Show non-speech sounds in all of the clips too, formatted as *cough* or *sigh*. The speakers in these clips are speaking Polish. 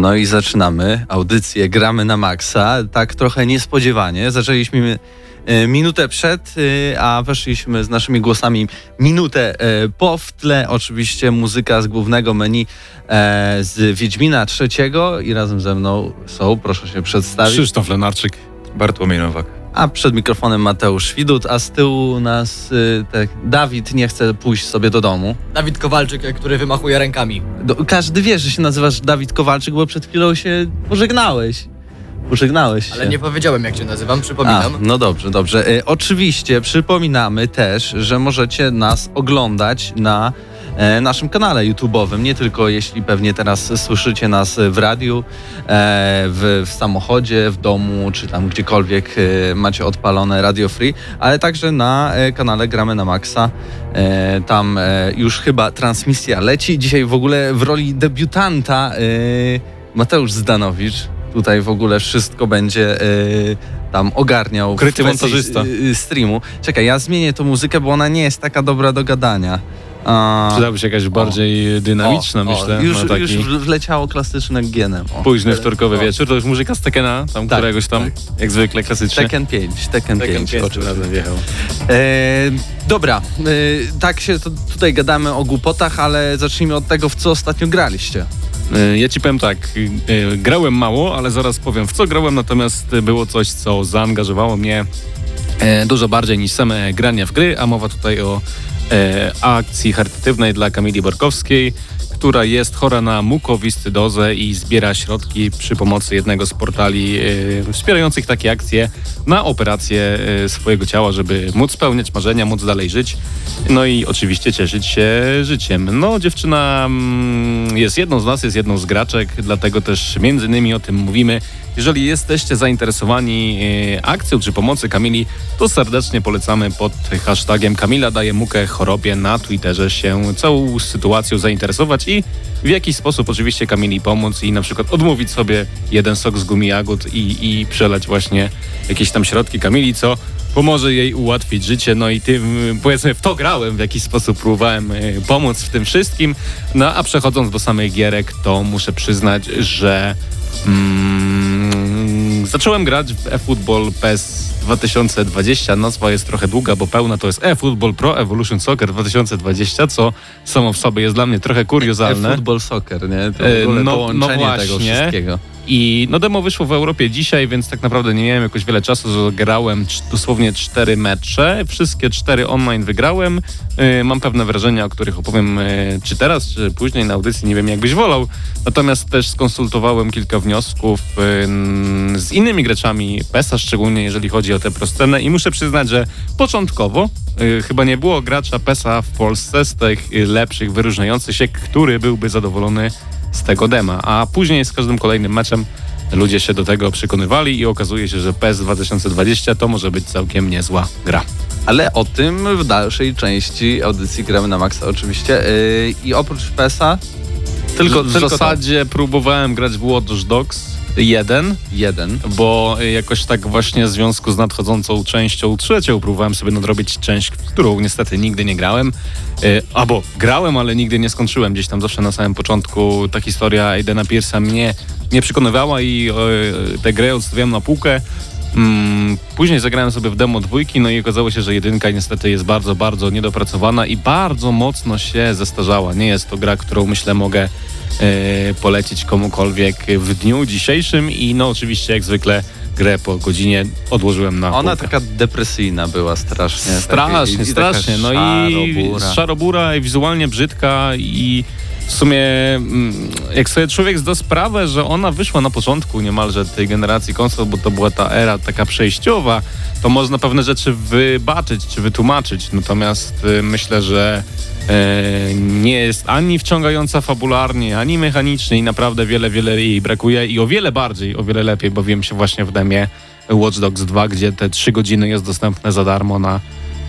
No i zaczynamy audycję Gramy na Maxa. Tak trochę niespodziewanie. Zaczęliśmy e, minutę przed, e, a weszliśmy z naszymi głosami minutę e, po w tle. Oczywiście muzyka z głównego menu z Wiedźmina trzeciego i razem ze mną są, proszę się przedstawić. Krzysztof Lenarczyk, Bartłomiej Nowak. A przed mikrofonem Mateusz Widut, a z tyłu nas y, tak, Dawid nie chce pójść sobie do domu. Dawid Kowalczyk, który wymachuje rękami. Do, każdy wie, że się nazywasz Dawid Kowalczyk, bo przed chwilą się pożegnałeś. Pożegnałeś się. Ale nie powiedziałem, jak się nazywam, przypominam. A, no dobrze, dobrze. Y, oczywiście przypominamy też, że możecie nas oglądać na e, naszym kanale YouTube'owym. Nie tylko jeśli pewnie teraz słyszycie nas w radiu, e, w, w samochodzie, w domu, czy tam gdziekolwiek e, macie odpalone Radio Free, ale także na e, kanale Gramy na Maxa. E, tam e, już chyba transmisja leci. Dzisiaj w ogóle w roli debiutanta e, Mateusz Zdanowicz. Tutaj w ogóle wszystko będzie tam ogarniał. kwestii, montażysta. streamu. Czekaj, ja zmienię tą muzykę, bo ona nie jest taka dobra do gadania. A, Przydałaby się jakaś bardziej dynamiczna, o, myślę. O, już, na taki już wleciało klasyczne gienem. O. późny wtorkowy O. wieczór. To już muzyka z Tekena, tam Tak, któregoś tam, tak. jak zwykle klasycznie. Tekken 5, Tekken 5. oczywiście. razem wjechał. E, dobra, e, tak się to, tutaj gadamy o głupotach, ale zacznijmy od tego, w co ostatnio graliście. E, Ja ci powiem tak, e, grałem mało, ale zaraz powiem w co grałem, natomiast było coś, co zaangażowało mnie e, dużo bardziej niż same grania w gry, a mowa tutaj o e, akcji charytatywnej dla Kamili Borkowskiej, która jest chora na mukowiscydozę i zbiera środki przy pomocy jednego z portali e, wspierających takie akcje na operację e, swojego ciała, żeby móc spełniać marzenia, móc dalej żyć. No i oczywiście cieszyć się życiem. No, dziewczyna mm, jest jedną z nas, jest jedną z graczek, dlatego też między innymi o tym mówimy. Jeżeli jesteście zainteresowani e, akcją czy pomocy Kamili, to serdecznie polecamy pod hashtagiem Kamila daje mukę chorobie na Twitterze się całą sytuacją zainteresować i w jakiś sposób oczywiście Kamili pomóc i na przykład odmówić sobie jeden sok z gumi jagód i, i przelać właśnie jakieś tam środki Kamili, co pomoże jej ułatwić życie. No i tym, powiedzmy, w to grałem, w jakiś sposób próbowałem e, pomóc w tym wszystkim. No a przechodząc do samych gierek, to muszę przyznać, że mm, zacząłem grać w eFootball PES 2020. Nazwa jest trochę długa, bo pełna to jest eFootball Pro Evolution Soccer 2020, co samo w sobie jest dla mnie trochę kuriozalne. Football soccer, nie? To E, w ogóle no- no połączenie tego właśnie. wszystkiego. I no demo wyszło w Europie dzisiaj, więc tak naprawdę nie miałem jakoś wiele czasu, grałem dosłownie cztery mecze. Wszystkie cztery online wygrałem. Y, Mam pewne wrażenia, o których opowiem y, czy teraz, czy później na audycji, nie wiem jakbyś wolał. Natomiast też skonsultowałem kilka wniosków y, z innymi graczami PESA, szczególnie jeżeli chodzi o tę proscenę i muszę przyznać, że początkowo chyba nie było gracza PESA w Polsce z tych lepszych, wyróżniających się, który byłby zadowolony z tego dema, a później z każdym kolejnym meczem ludzie się do tego przekonywali i okazuje się, że PES 2020 to może być całkiem niezła gra. Ale o tym w dalszej części audycji gramy na maksa oczywiście. Yy, I oprócz PESA tylko, w tylko zasadzie próbowałem grać w Watch Dogs 1, to. jeden. bo jakoś tak właśnie w związku z nadchodzącą częścią trzecią próbowałem sobie nadrobić część, w którą niestety nigdy nie grałem. Y, Albo grałem, ale nigdy nie skończyłem. Gdzieś tam zawsze na samym początku ta historia Aidena Pierce'a mnie nie przekonywała i y, tę grę odstawiałem na półkę. Mm, Później zagrałem sobie w demo dwójki, no i okazało się, że jedynka niestety jest bardzo, bardzo niedopracowana i bardzo mocno się zestarzała. Nie jest to gra, którą myślę mogę e, polecić komukolwiek w dniu dzisiejszym i no oczywiście jak zwykle grę po godzinie odłożyłem na Ona półkę. taka depresyjna była strasznie. Strasznie, strasznie. No i szarobura i wizualnie brzydka i w sumie mm, jak sobie człowiek zda sprawę, że ona wyszła na początku niemalże tej generacji konsol, bo to była ta era taka przejściowa, to można pewne rzeczy wybaczyć czy wytłumaczyć. Natomiast y, myślę, że e, nie jest ani wciągająca fabularnie, ani mechanicznie i naprawdę wiele, wiele jej brakuje i o wiele bardziej, o wiele lepiej bawiłem się właśnie w demie Watch Dogs 2, gdzie te 3 godziny jest dostępne za darmo na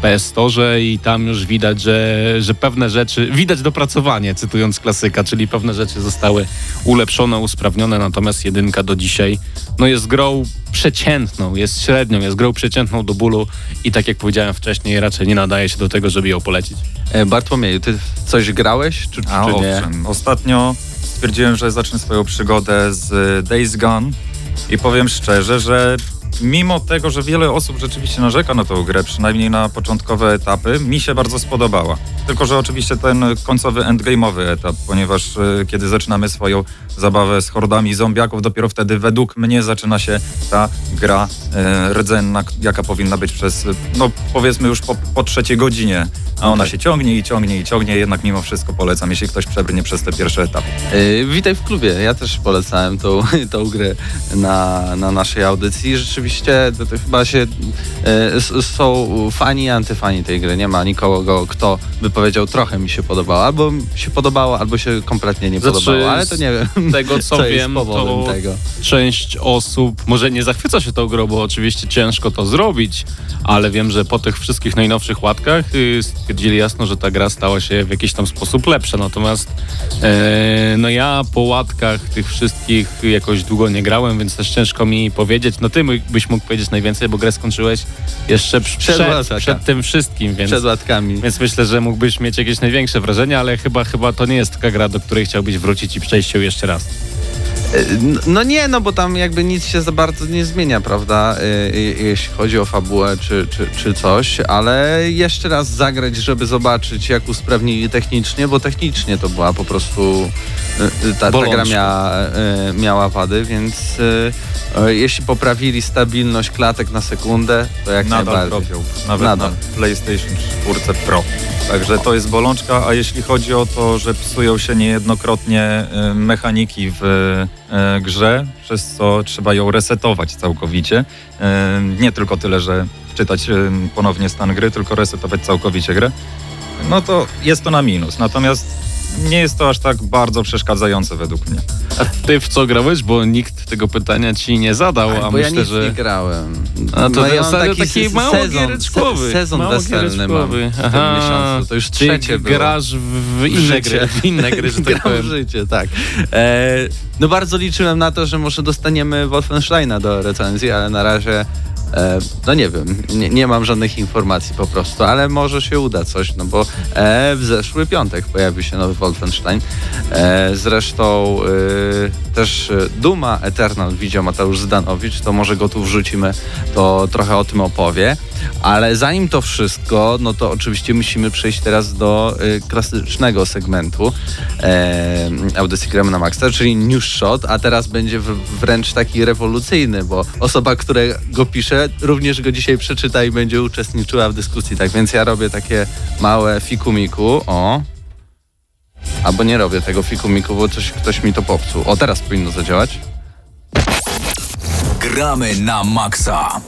PS Store i tam już widać, że, że pewne rzeczy, widać dopracowanie, cytując klasyka, czyli pewne rzeczy zostały ulepszone, usprawnione, natomiast jedynka do dzisiaj no jest grą przeciętną, jest średnią, jest grą przeciętną do bólu i tak jak powiedziałem wcześniej, raczej nie nadaje się do tego, żeby ją polecić. E, Bartłomieju, ty w coś grałeś, czy, A czy nie? owszem, ostatnio stwierdziłem, że zacznę swoją przygodę z Days Gone i powiem szczerze, że mimo tego, że wiele osób rzeczywiście narzeka na tą grę, przynajmniej na początkowe etapy, mi się bardzo spodobała. Tylko, że oczywiście ten końcowy endgame'owy etap, ponieważ e, kiedy zaczynamy swoją zabawę z hordami zombiaków, dopiero wtedy według mnie zaczyna się ta gra e, rdzenna, jaka powinna być przez, no powiedzmy już po, po trzeciej godzinie, a ona się ciągnie i ciągnie i ciągnie, jednak mimo wszystko polecam, jeśli ktoś przebrnie przez te pierwsze etapy. E, Witaj w klubie. Ja też polecałem tą, *laughs* tą grę na, na naszej audycji. Rzeczywiście to chyba się s- są fani i antyfani tej gry. Nie ma nikogo, kto by powiedział trochę mi się podobało. Albo mi się podobało, albo się kompletnie nie Znaczy, podobało. Ale to nie wiem. Tego co, *laughs* Co wiem, to tego? część osób może nie zachwyca się tą grą, bo oczywiście ciężko to zrobić, ale wiem, że po tych wszystkich najnowszych łatkach y, stwierdzili jasno, że ta gra stała się w jakiś tam sposób lepsza. Natomiast e, no ja po łatkach tych wszystkich jakoś długo nie grałem, więc też ciężko mi powiedzieć. No ty mój- byś mógł powiedzieć najwięcej, bo grę skończyłeś jeszcze przed, Przed przed, tym wszystkim, więc... Przed łatkami. Więc myślę, że mógłbyś mieć jakieś największe wrażenie, ale chyba, chyba to nie jest taka gra, do której chciałbyś wrócić i przejść ją jeszcze raz. No nie, no bo tam jakby nic się za bardzo nie zmienia, prawda, e, e, jeśli chodzi o fabułę czy, czy, czy coś, ale jeszcze raz zagrać, żeby zobaczyć jak usprawnili technicznie, bo technicznie to była po prostu, e, ta, ta gra miała, miała wady, więc jeśli poprawili stabilność klatek na sekundę, to jak Nadal najbardziej. dropią, nawet Nadal. na PlayStation 4 Pro. Także to jest bolączka, a jeśli chodzi o to, że psują się niejednokrotnie mechaniki w grze, przez co trzeba ją resetować całkowicie. E, Nie tylko tyle, że czytać e, ponownie stan gry, tylko resetować całkowicie grę, no to jest to na minus. Natomiast nie jest to aż tak bardzo przeszkadzające według mnie. A ty w co grałeś? Bo nikt tego pytania ci nie zadał, Ach, a bo ja myślę, nic że... nie grałem. A to No ja mam taki se- mało sezon, giereczkowy. se- Sezon Mało weselny mam w giereczkowy. tym Aha. miesiącu. To już trzecie było. grasz w, inne gry, w inne gry, że tak *laughs* Gram powiem. w życie, tak. E, no bardzo liczyłem na to, że może dostaniemy Wolfensteina do recenzji, ale na razie e, no nie wiem, nie, nie mam żadnych informacji po prostu, ale może się uda coś, no bo e, w zeszły piątek pojawił się nowy Wolfenstein. E, zresztą e, też e, Duma Eternal widział Mateusz Zdanowicz, to może go tu wrzucimy, to trochę o tym opowie. Ale zanim to wszystko, no to oczywiście musimy przejść teraz do y, klasycznego segmentu e, audycji Gramy na Maxa, czyli News Shot, a teraz będzie w, wręcz taki rewolucyjny, bo osoba, która go pisze, również go dzisiaj przeczyta i będzie uczestniczyła w dyskusji. Tak więc ja robię takie małe fikumiku. O. Albo nie robię tego fikumiku, bo coś, ktoś mi to popsuł. O, teraz powinno zadziałać. Gramy na maksa.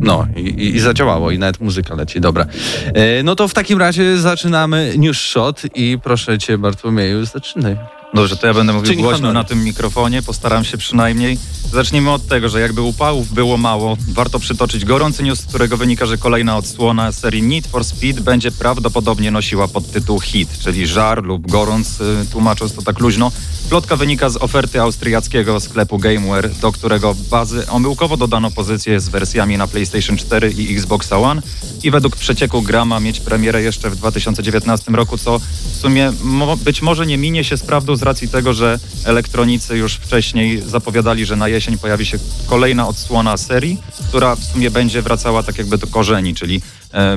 No i, i, i zadziałało i nawet muzyka leci, dobra. E, no to w takim razie zaczynamy News Shot i proszę cię Bartłomieju, zaczynaj. Dobrze, to ja będę mówił Czyń głośno na tym mikrofonie, postaram się przynajmniej. Zacznijmy od tego, że jakby upałów było mało, warto przytoczyć gorący news, z którego wynika, że kolejna odsłona serii Need for Speed będzie prawdopodobnie nosiła podtytuł Hit, czyli żar lub gorąc, y, tłumacząc to tak luźno. Plotka wynika z oferty austriackiego sklepu Gameware, do którego bazy omyłkowo dodano pozycję z wersjami na PlayStation 4 i Xbox One i według przecieku gra ma mieć premierę jeszcze w 2019 roku, co w sumie mo być może nie minie się z prawdą z racji tego, że elektronicy już wcześniej zapowiadali, że na jesień pojawi się kolejna odsłona serii, która w sumie będzie wracała tak jakby do korzeni, czyli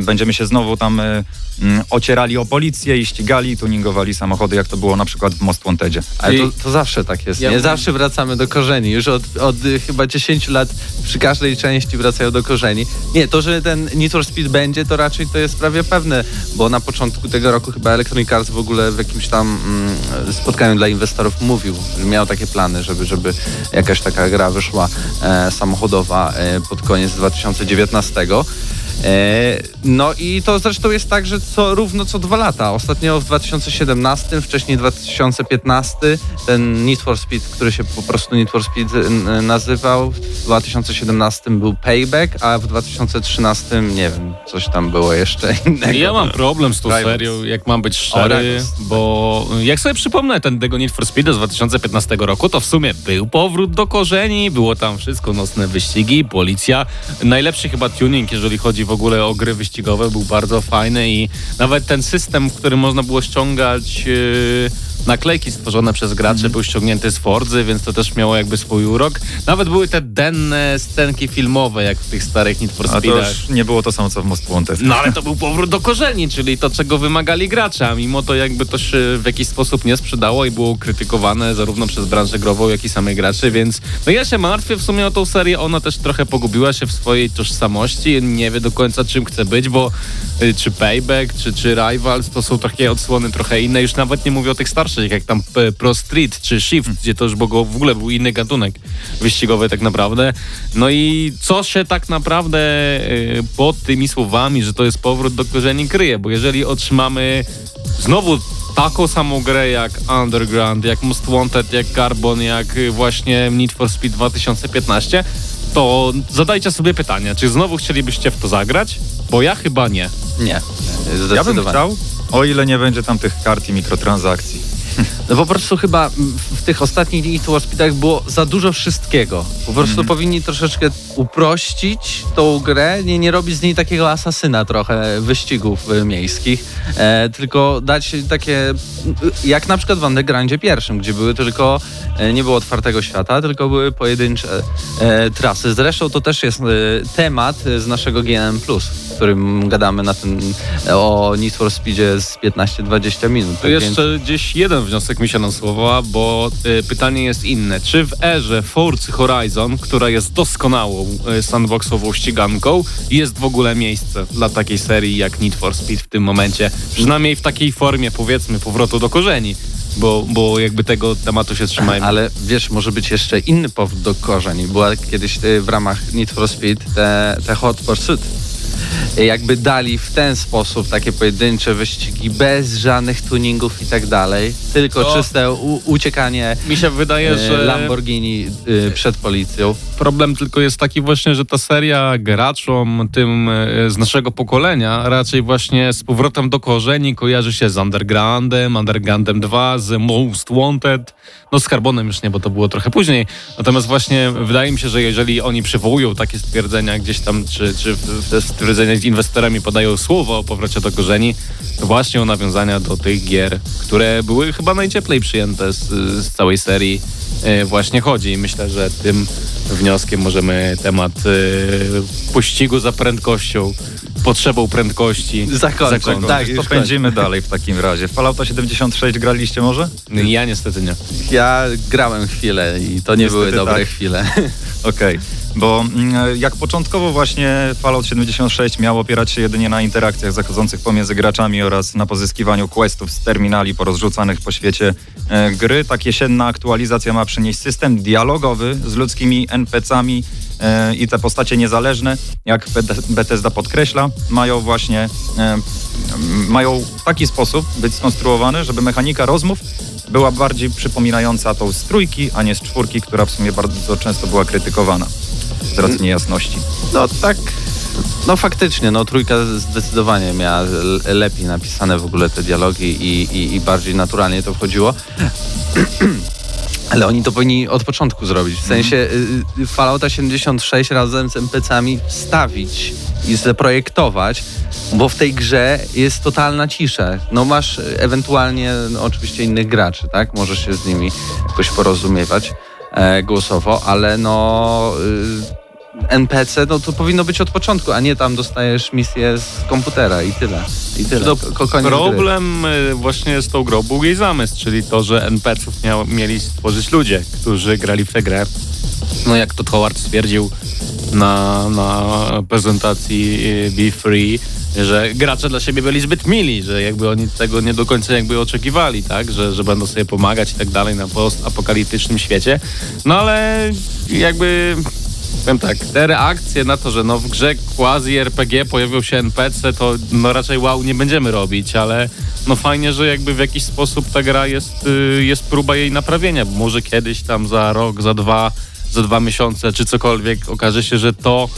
będziemy się znowu tam e, mm, ocierali o policję i ścigali, tuningowali samochody, jak to było na przykład w Most Wantedzie. Ale to, to zawsze tak jest, Ja nie? Zawsze wracamy do korzeni. Już od, od y, chyba 10 lat przy każdej części wracają do korzeni. Nie, to, że ten Need for Speed będzie, to raczej to jest prawie pewne, bo na początku tego roku chyba Electronic Arts w ogóle w jakimś tam mm, spotkaniu dla inwestorów mówił, że miał takie plany, żeby, żeby jakaś taka gra wyszła e, samochodowa e, pod koniec 2019. E, No i to zresztą jest tak, że co, równo co dwa lata. Ostatnio w 2017, wcześniej 2015 ten Need for Speed, który się po prostu Need for Speed nazywał, w 2017 był Payback, a w 2013 nie wiem, coś tam było jeszcze *laughs* innego. Ja mam problem z tą Rivals. serią, jak mam być szczery, bo jak sobie przypomnę ten tego Need for Speed z 2015 roku, to w sumie był powrót do korzeni, było tam wszystko, nocne wyścigi, policja. Najlepszy chyba tuning, jeżeli chodzi w ogóle o gry wyścigowe, był bardzo fajny i nawet ten system, w którym można było ściągać yy, naklejki stworzone przez graczy, Mhm. był ściągnięty z Forzy, więc to też miało jakby swój urok. Nawet były te denne scenki filmowe, jak w tych starych Need for to Speedach. już nie było to samo, co w Most Wanted. No ale to był powrót do korzeni, czyli to, czego wymagali gracze, a mimo to jakby to się w jakiś sposób nie sprzedało i było krytykowane zarówno przez branżę grową, jak i samych graczy, więc no ja się martwię w sumie o tą serię, ona też trochę pogubiła się w swojej tożsamości, nie wie do końca czym chce być, bo y, czy Payback, czy, czy Rivals, to są takie odsłony trochę inne, już nawet nie mówię o tych starszych, jak tam P- Pro Street, czy Shift, gdzie to już było, w ogóle był inny gatunek wyścigowy tak naprawdę. No i co się tak naprawdę y, pod tymi słowami, że to jest powrót do korzeni kryje, bo jeżeli otrzymamy znowu taką samą grę jak Underground, jak Most Wanted, jak Carbon, jak właśnie Need for Speed 2015, to zadajcie sobie pytanie, czy znowu chcielibyście w to zagrać? Bo ja chyba nie. Nie, zdecydowanie. Ja bym chciał, o ile nie będzie tam tych kart i mikrotransakcji. No po prostu chyba mm, w tych ostatnich Need for Speedach było za dużo wszystkiego. Po prostu Mhm. powinni troszeczkę uprościć tą grę, nie, nie robić z niej takiego asasyna trochę wyścigów y, miejskich, e, tylko dać takie, jak na przykład w Undergroundzie pierwszym, gdzie były tylko, e, nie było otwartego świata, tylko były pojedyncze e, trasy. Zresztą to też jest e, temat z naszego GNM+, w którym gadamy na e, o Need for Speedzie z 15-20 minut. To tak więc- jeszcze gdzieś jeden wniosek mi się nasuwa, bo y, pytanie jest inne. Czy w erze Forza Horizon, która jest doskonałą y, sandboxową ściganką, jest w ogóle miejsce dla takiej serii jak Need for Speed w tym momencie? Przynajmniej w takiej formie, powiedzmy, powrotu do korzeni, bo, bo jakby tego tematu się trzymajmy. Ale wiesz, może być jeszcze inny powód do korzeni. Była kiedyś y, w ramach Need for Speed te, te Hot Pursuit. Jakby dali w ten sposób takie pojedyncze wyścigi bez żadnych tuningów i tak dalej, tylko To- czyste uciekanie Mi się wydaje, e, że Lamborghini y, przed policją. problem tylko jest taki właśnie, że ta seria graczom tym e, z naszego pokolenia raczej właśnie z powrotem do korzeni kojarzy się z Undergroundem, Undergroundem 2, z Most Wanted, no z Carbonem już nie, bo to było trochę później. Natomiast właśnie wydaje mi się, że jeżeli oni przywołują takie stwierdzenia gdzieś tam, czy, czy w- te stwierdzenia z inwestorami podają słowo o powrocie do korzeni, właśnie o nawiązania do tych gier, które były chyba najcieplej przyjęte z, z całej serii e, właśnie chodzi. I myślę, że tym wnioskiem możemy temat y, pościgu za prędkością, potrzebą prędkości Zakończyć. zakończyć. Tak, to pędzimy dalej w takim razie. W Fallouta 76 graliście może? Ja niestety nie. Ja grałem chwilę i to nie Niestety były dobre tak. chwile. *laughs* Okej, bo mm, jak początkowo właśnie Fallout 76 miał opierać się jedynie na interakcjach zachodzących pomiędzy graczami oraz na pozyskiwaniu questów z terminali porozrzucanych po świecie e, gry, tak jesienna aktualizacja ma przynieść system dialogowy z ludzkimi NPC-ami e, i te postacie niezależne, jak Bet- Bethesda podkreśla, mają właśnie e, mają taki sposób być skonstruowane, żeby mechanika rozmów była bardziej przypominająca tą z trójki, a nie z czwórki, która w sumie bardzo często była krytykowana z racji niejasności. No tak, no faktycznie, no trójka zdecydowanie miała lepiej napisane w ogóle te dialogi i, i, i bardziej naturalnie to wchodziło. *clears throat* Ale oni to powinni od początku zrobić. W sensie y, y, Fallouta 76 razem z NPC-ami wstawić i zaprojektować, bo w tej grze jest totalna cisza. No masz ewentualnie no, oczywiście innych graczy, tak? Możesz się z nimi jakoś porozumiewać e, głosowo, ale no y, NPC, no to powinno być od początku, a nie tam dostajesz misję z komputera i tyle. I tyle. No, Ko- koniec gry. Problem y, właśnie z tą grą był jej zamysł, czyli to, że NPC-ów miał, mieli stworzyć ludzie, którzy grali w tę grę. No jak Todd Howard stwierdził na, na prezentacji y, Be Free, że gracze dla siebie byli zbyt mili, że jakby oni tego nie do końca jakby oczekiwali, tak, że, że będą sobie pomagać i tak dalej na postapokaliptycznym świecie. No ale jakby Powiem tak, te reakcje na to, że no w grze quasi RPG pojawił się NPC, to no raczej wow nie będziemy robić, ale no fajnie, że jakby w jakiś sposób ta gra jest, y, jest próba jej naprawienia, bo może kiedyś tam za rok, za dwa, za dwa miesiące czy cokolwiek okaże się, że to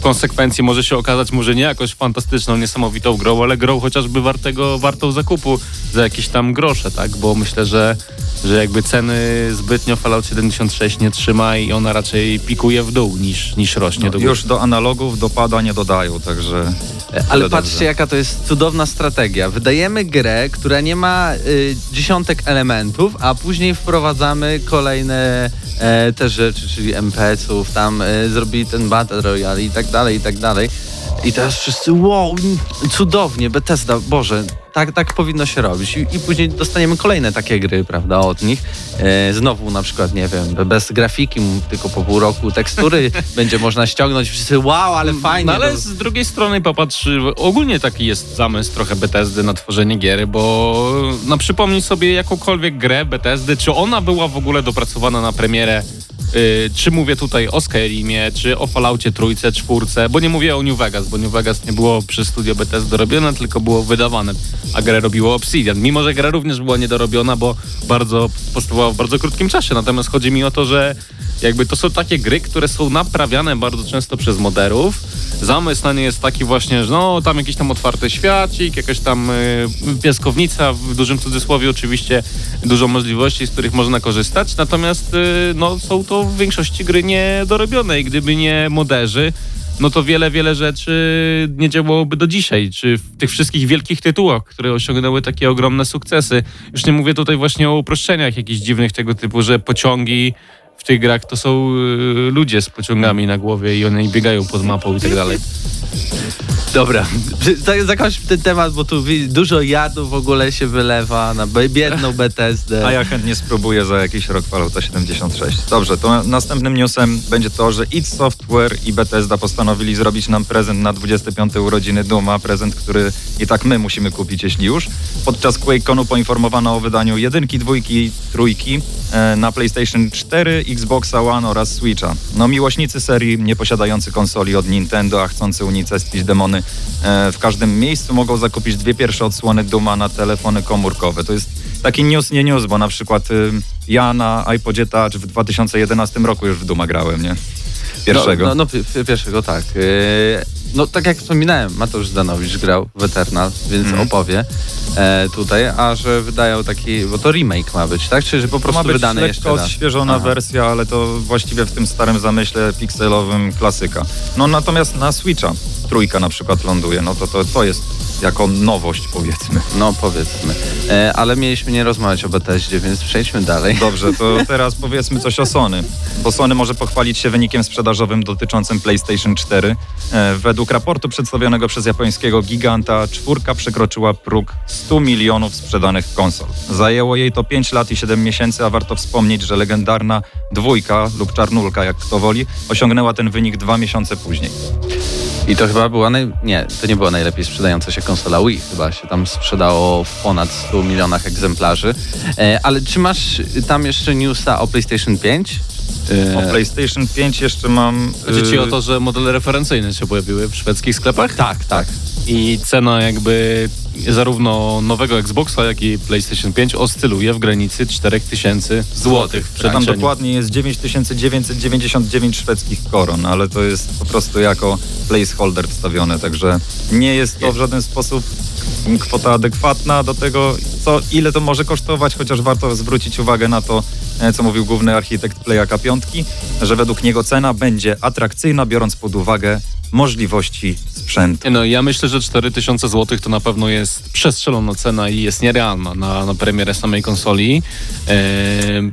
w konsekwencji może się okazać może nie jakoś fantastyczną, niesamowitą grą, ale grą chociażby wartego, wartą zakupu za jakieś tam grosze, tak? Bo myślę, że, że jakby ceny zbytnio Fallout 76 nie trzyma i ona raczej pikuje w dół niż, niż rośnie No, do już do analogów dopada nie dodają, także... Ale tyle patrzcie, dobrze. jaka to jest cudowna strategia. Wydajemy grę, która nie ma y, dziesiątek elementów, a później wprowadzamy kolejne e, te rzeczy, czyli MPC-ów, tam e, zrobili ten Battle Royale i tak dalej, i tak dalej. I teraz wszyscy, wow, cudownie, Bethesda, Boże, tak, tak powinno się robić. I, I później dostaniemy kolejne takie gry, prawda, od nich. E, znowu na przykład, nie wiem, bez grafiki, tylko po pół roku tekstury *laughs* będzie można ściągnąć. Wszyscy, wow, ale fajnie. No ale bo- z drugiej strony popatrz, ogólnie taki jest zamysł trochę Bethesdy na tworzenie gier, bo no przypomnij sobie jakąkolwiek grę Bethesdy, czy ona była w ogóle dopracowana na premierę y, czy mówię tutaj o Skyrimie, czy o Falloutie trójce, czwórce, bo nie mówię o New Vegas, bo New Vegas nie było przez studio Bethesdy robione, tylko było wydawane, a grę robiło Obsidian. Mimo, że gra również była niedorobiona, bo bardzo powstawała w bardzo krótkim czasie. Natomiast chodzi mi o to, że jakby to są takie gry, które są naprawiane bardzo często przez moderów. Zamysł na nie jest taki właśnie, że no tam jakiś tam otwarty świacik, jakaś tam y, piaskownica, w dużym cudzysłowie oczywiście dużo możliwości, z których można korzystać, natomiast y, no, są to w większości gry niedorobione i gdyby nie moderzy, no to wiele, wiele rzeczy nie działałoby do dzisiaj, czy w tych wszystkich wielkich tytułach, które osiągnęły takie ogromne sukcesy. Już nie mówię tutaj właśnie o uproszczeniach jakichś dziwnych tego typu, że pociągi w tych grach to są y, ludzie z pociągami na głowie i one biegają pod mapą i tak dalej. Dobra, za- zakończmy ten temat, bo tu dużo jadu w ogóle się wylewa na biedną *laughs* Bethesdę. A ja chętnie spróbuję za jakiś rok Fallouta 76. Dobrze, to następnym newsem będzie to, że id Software i Bethesda postanowili zrobić nam prezent na 25 urodziny Duma, prezent, który i tak my musimy kupić, jeśli już. Podczas QuakeConu poinformowano o wydaniu jedynki, dwójki, trójki e, na PlayStation 4, Xboxa One oraz Switcha. No miłośnicy serii, nie posiadający konsoli od Nintendo, a chcący unicestwić demony e, w każdym miejscu mogą zakupić dwie pierwsze odsłony Duma na telefony komórkowe. To jest taki news, nie news, bo na przykład y, ja na iPodzie Touch w 2011 roku już w Duma grałem, nie? Pierwszego. No, no, no pi- pi- pierwszego, tak. No tak jak wspominałem, Mateusz Zdanowicz grał w Eternal, więc Mhm. opowie e, tutaj, a że wydają taki, bo to remake ma być, tak? Czy że po To prostu ma być wydane jeszcze lekko raz? odświeżona Aha. wersja, ale to właściwie w tym starym zamyśle pikselowym klasyka. No natomiast na Switcha trójka na przykład ląduje, no to to, to jest jako nowość powiedzmy. No powiedzmy. E, ale mieliśmy nie rozmawiać o Bethesdzie, więc przejdźmy dalej. Dobrze, to *laughs* teraz powiedzmy coś o Sony. Bo Sony może pochwalić się wynikiem sprzedażowym dotyczącym PlayStation 4. E, według raportu przedstawionego przez japońskiego giganta, czwórka przekroczyła próg 100 milionów sprzedanych konsol. Zajęło jej to 5 lat i 7 miesięcy, a warto wspomnieć, że legendarna dwójka lub czarnulka, jak kto woli, osiągnęła ten wynik dwa miesiące później. I to chyba była naj... Nie, to nie była najlepiej sprzedająca się konsola Wii. Chyba się tam sprzedało w ponad 100 milionach egzemplarzy. E, ale czy masz tam jeszcze newsa o PlayStation 5? E, O PlayStation 5 jeszcze mam... Chodzi ci o to, że modele referencyjne się pojawiły w szwedzkich sklepach? tak, tak. I cena jakby zarówno nowego Xboxa, jak i PlayStation 5 oscyluje w granicy 4000 złotych w Że tam dokładnie jest 9999 szwedzkich koron, ale to jest po prostu jako placeholder wstawione, także nie jest to w żaden sposób kwota adekwatna do tego, co, ile to może kosztować, chociaż warto zwrócić uwagę na to, e, co mówił główny architekt Playaka Piątki, że według niego cena będzie atrakcyjna, biorąc pod uwagę możliwości sprzętu. Nie No, ja myślę, że 4000 zł to na pewno jest przestrzelona cena i jest nierealna na, na premierę samej konsoli. Eee,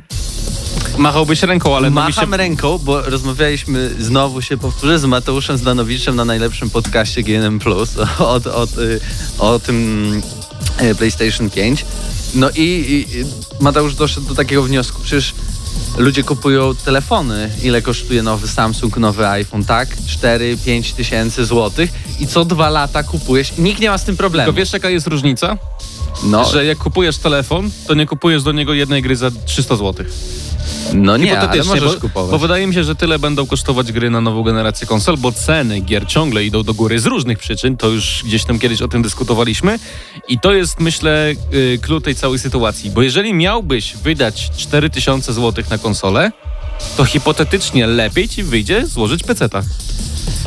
machałbyś ręką, ale mi się... Macham ręką, bo rozmawialiśmy, znowu się powtórzę, z Mateuszem Zdanowiczem na najlepszym podcaście GNM Plus *laughs* o, o, o tym e, PlayStation 5. No i, i Mateusz doszedł do takiego wniosku, przecież ludzie kupują telefony, ile kosztuje nowy Samsung, nowy iPhone, tak? 4-5 tysięcy złotych i co dwa lata kupujesz. Nikt nie ma z tym problemu. Tylko wiesz, jaka jest różnica? no, Że jak kupujesz telefon, to nie kupujesz do niego jednej gry za 300 zł. No nie, ale możesz bo, kupować. bo wydaje mi się, że tyle będą kosztować gry na nową generację konsol, bo ceny gier ciągle idą do góry z różnych przyczyn, to już gdzieś tam kiedyś o tym dyskutowaliśmy i to jest myślę y, klucz tej całej sytuacji, bo jeżeli miałbyś wydać 4000 zł na konsolę, to hipotetycznie lepiej ci wyjdzie złożyć peceta.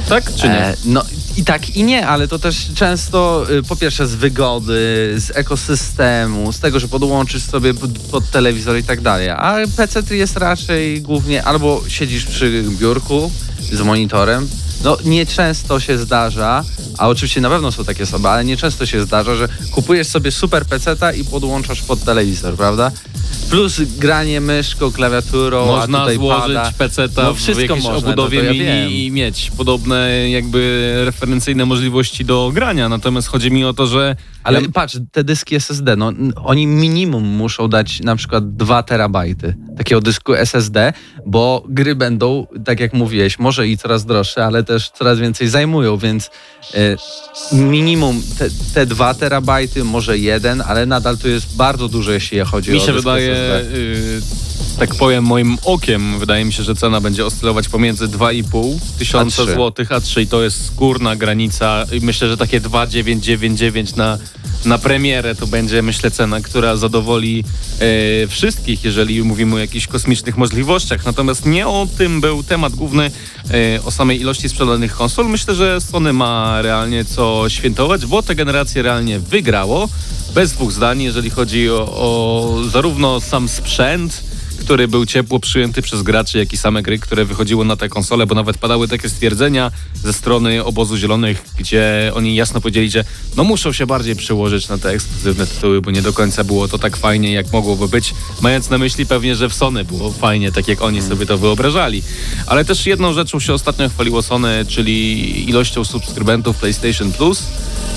Tak czy nie? E, no i tak i nie, ale to też często y, po pierwsze z wygody, z ekosystemu, z tego, że podłączysz sobie pod, telewizor i tak dalej. A PC jest raczej głównie albo siedzisz przy biurku z monitorem. No nieczęsto się zdarza, a oczywiście na pewno są takie osoby, ale nieczęsto się zdarza, że kupujesz sobie super PC i podłączasz pod telewizor, prawda? Plus granie myszką, klawiaturą, a Można tutaj złożyć pada. peceta No w wszystko jakiejś można, obudowie no ja i mieć podobne jakby referencyjne możliwości do grania. Natomiast chodzi mi o to, że Ale ja, patrz, te dyski SSD, no oni minimum muszą dać na przykład 2 terabajty takiego dysku SSD, bo gry będą, tak jak mówiłeś, może i coraz droższe, ale też coraz więcej zajmują, więc e, minimum te, te 2 terabajty, może jeden, ale nadal to jest bardzo dużo, jeśli chodzi mi o się wydaje, SSD. y, tak powiem moim okiem, wydaje mi się, że cena będzie oscylować pomiędzy 2,5 tysiąca złotych, a 3 to jest skórna granica. I myślę, że takie 2,999 na, na premierę to będzie, myślę, cena, która zadowoli e, wszystkich, jeżeli mówimy o jakichś kosmicznych możliwościach. Natomiast nie o tym był temat główny, e, o samej ilości sprzedanych konsol. Myślę, że Sony ma realnie co świętować, bo tę generację realnie wygrało. Bez dwóch zdań, jeżeli chodzi o, o zarówno sam sprzęt, który był ciepło przyjęty przez graczy, jak i same gry, które wychodziły na tę konsolę, bo nawet padały takie stwierdzenia ze strony obozu zielonych, gdzie oni jasno powiedzieli, że no muszą się bardziej przyłożyć na te ekskluzywne tytuły, bo nie do końca było to tak fajnie, jak mogłoby być, mając na myśli pewnie, że w Sony było fajnie, tak jak oni sobie to wyobrażali. Ale też jedną rzeczą się ostatnio chwaliło Sony, czyli ilością subskrybentów PlayStation Plus,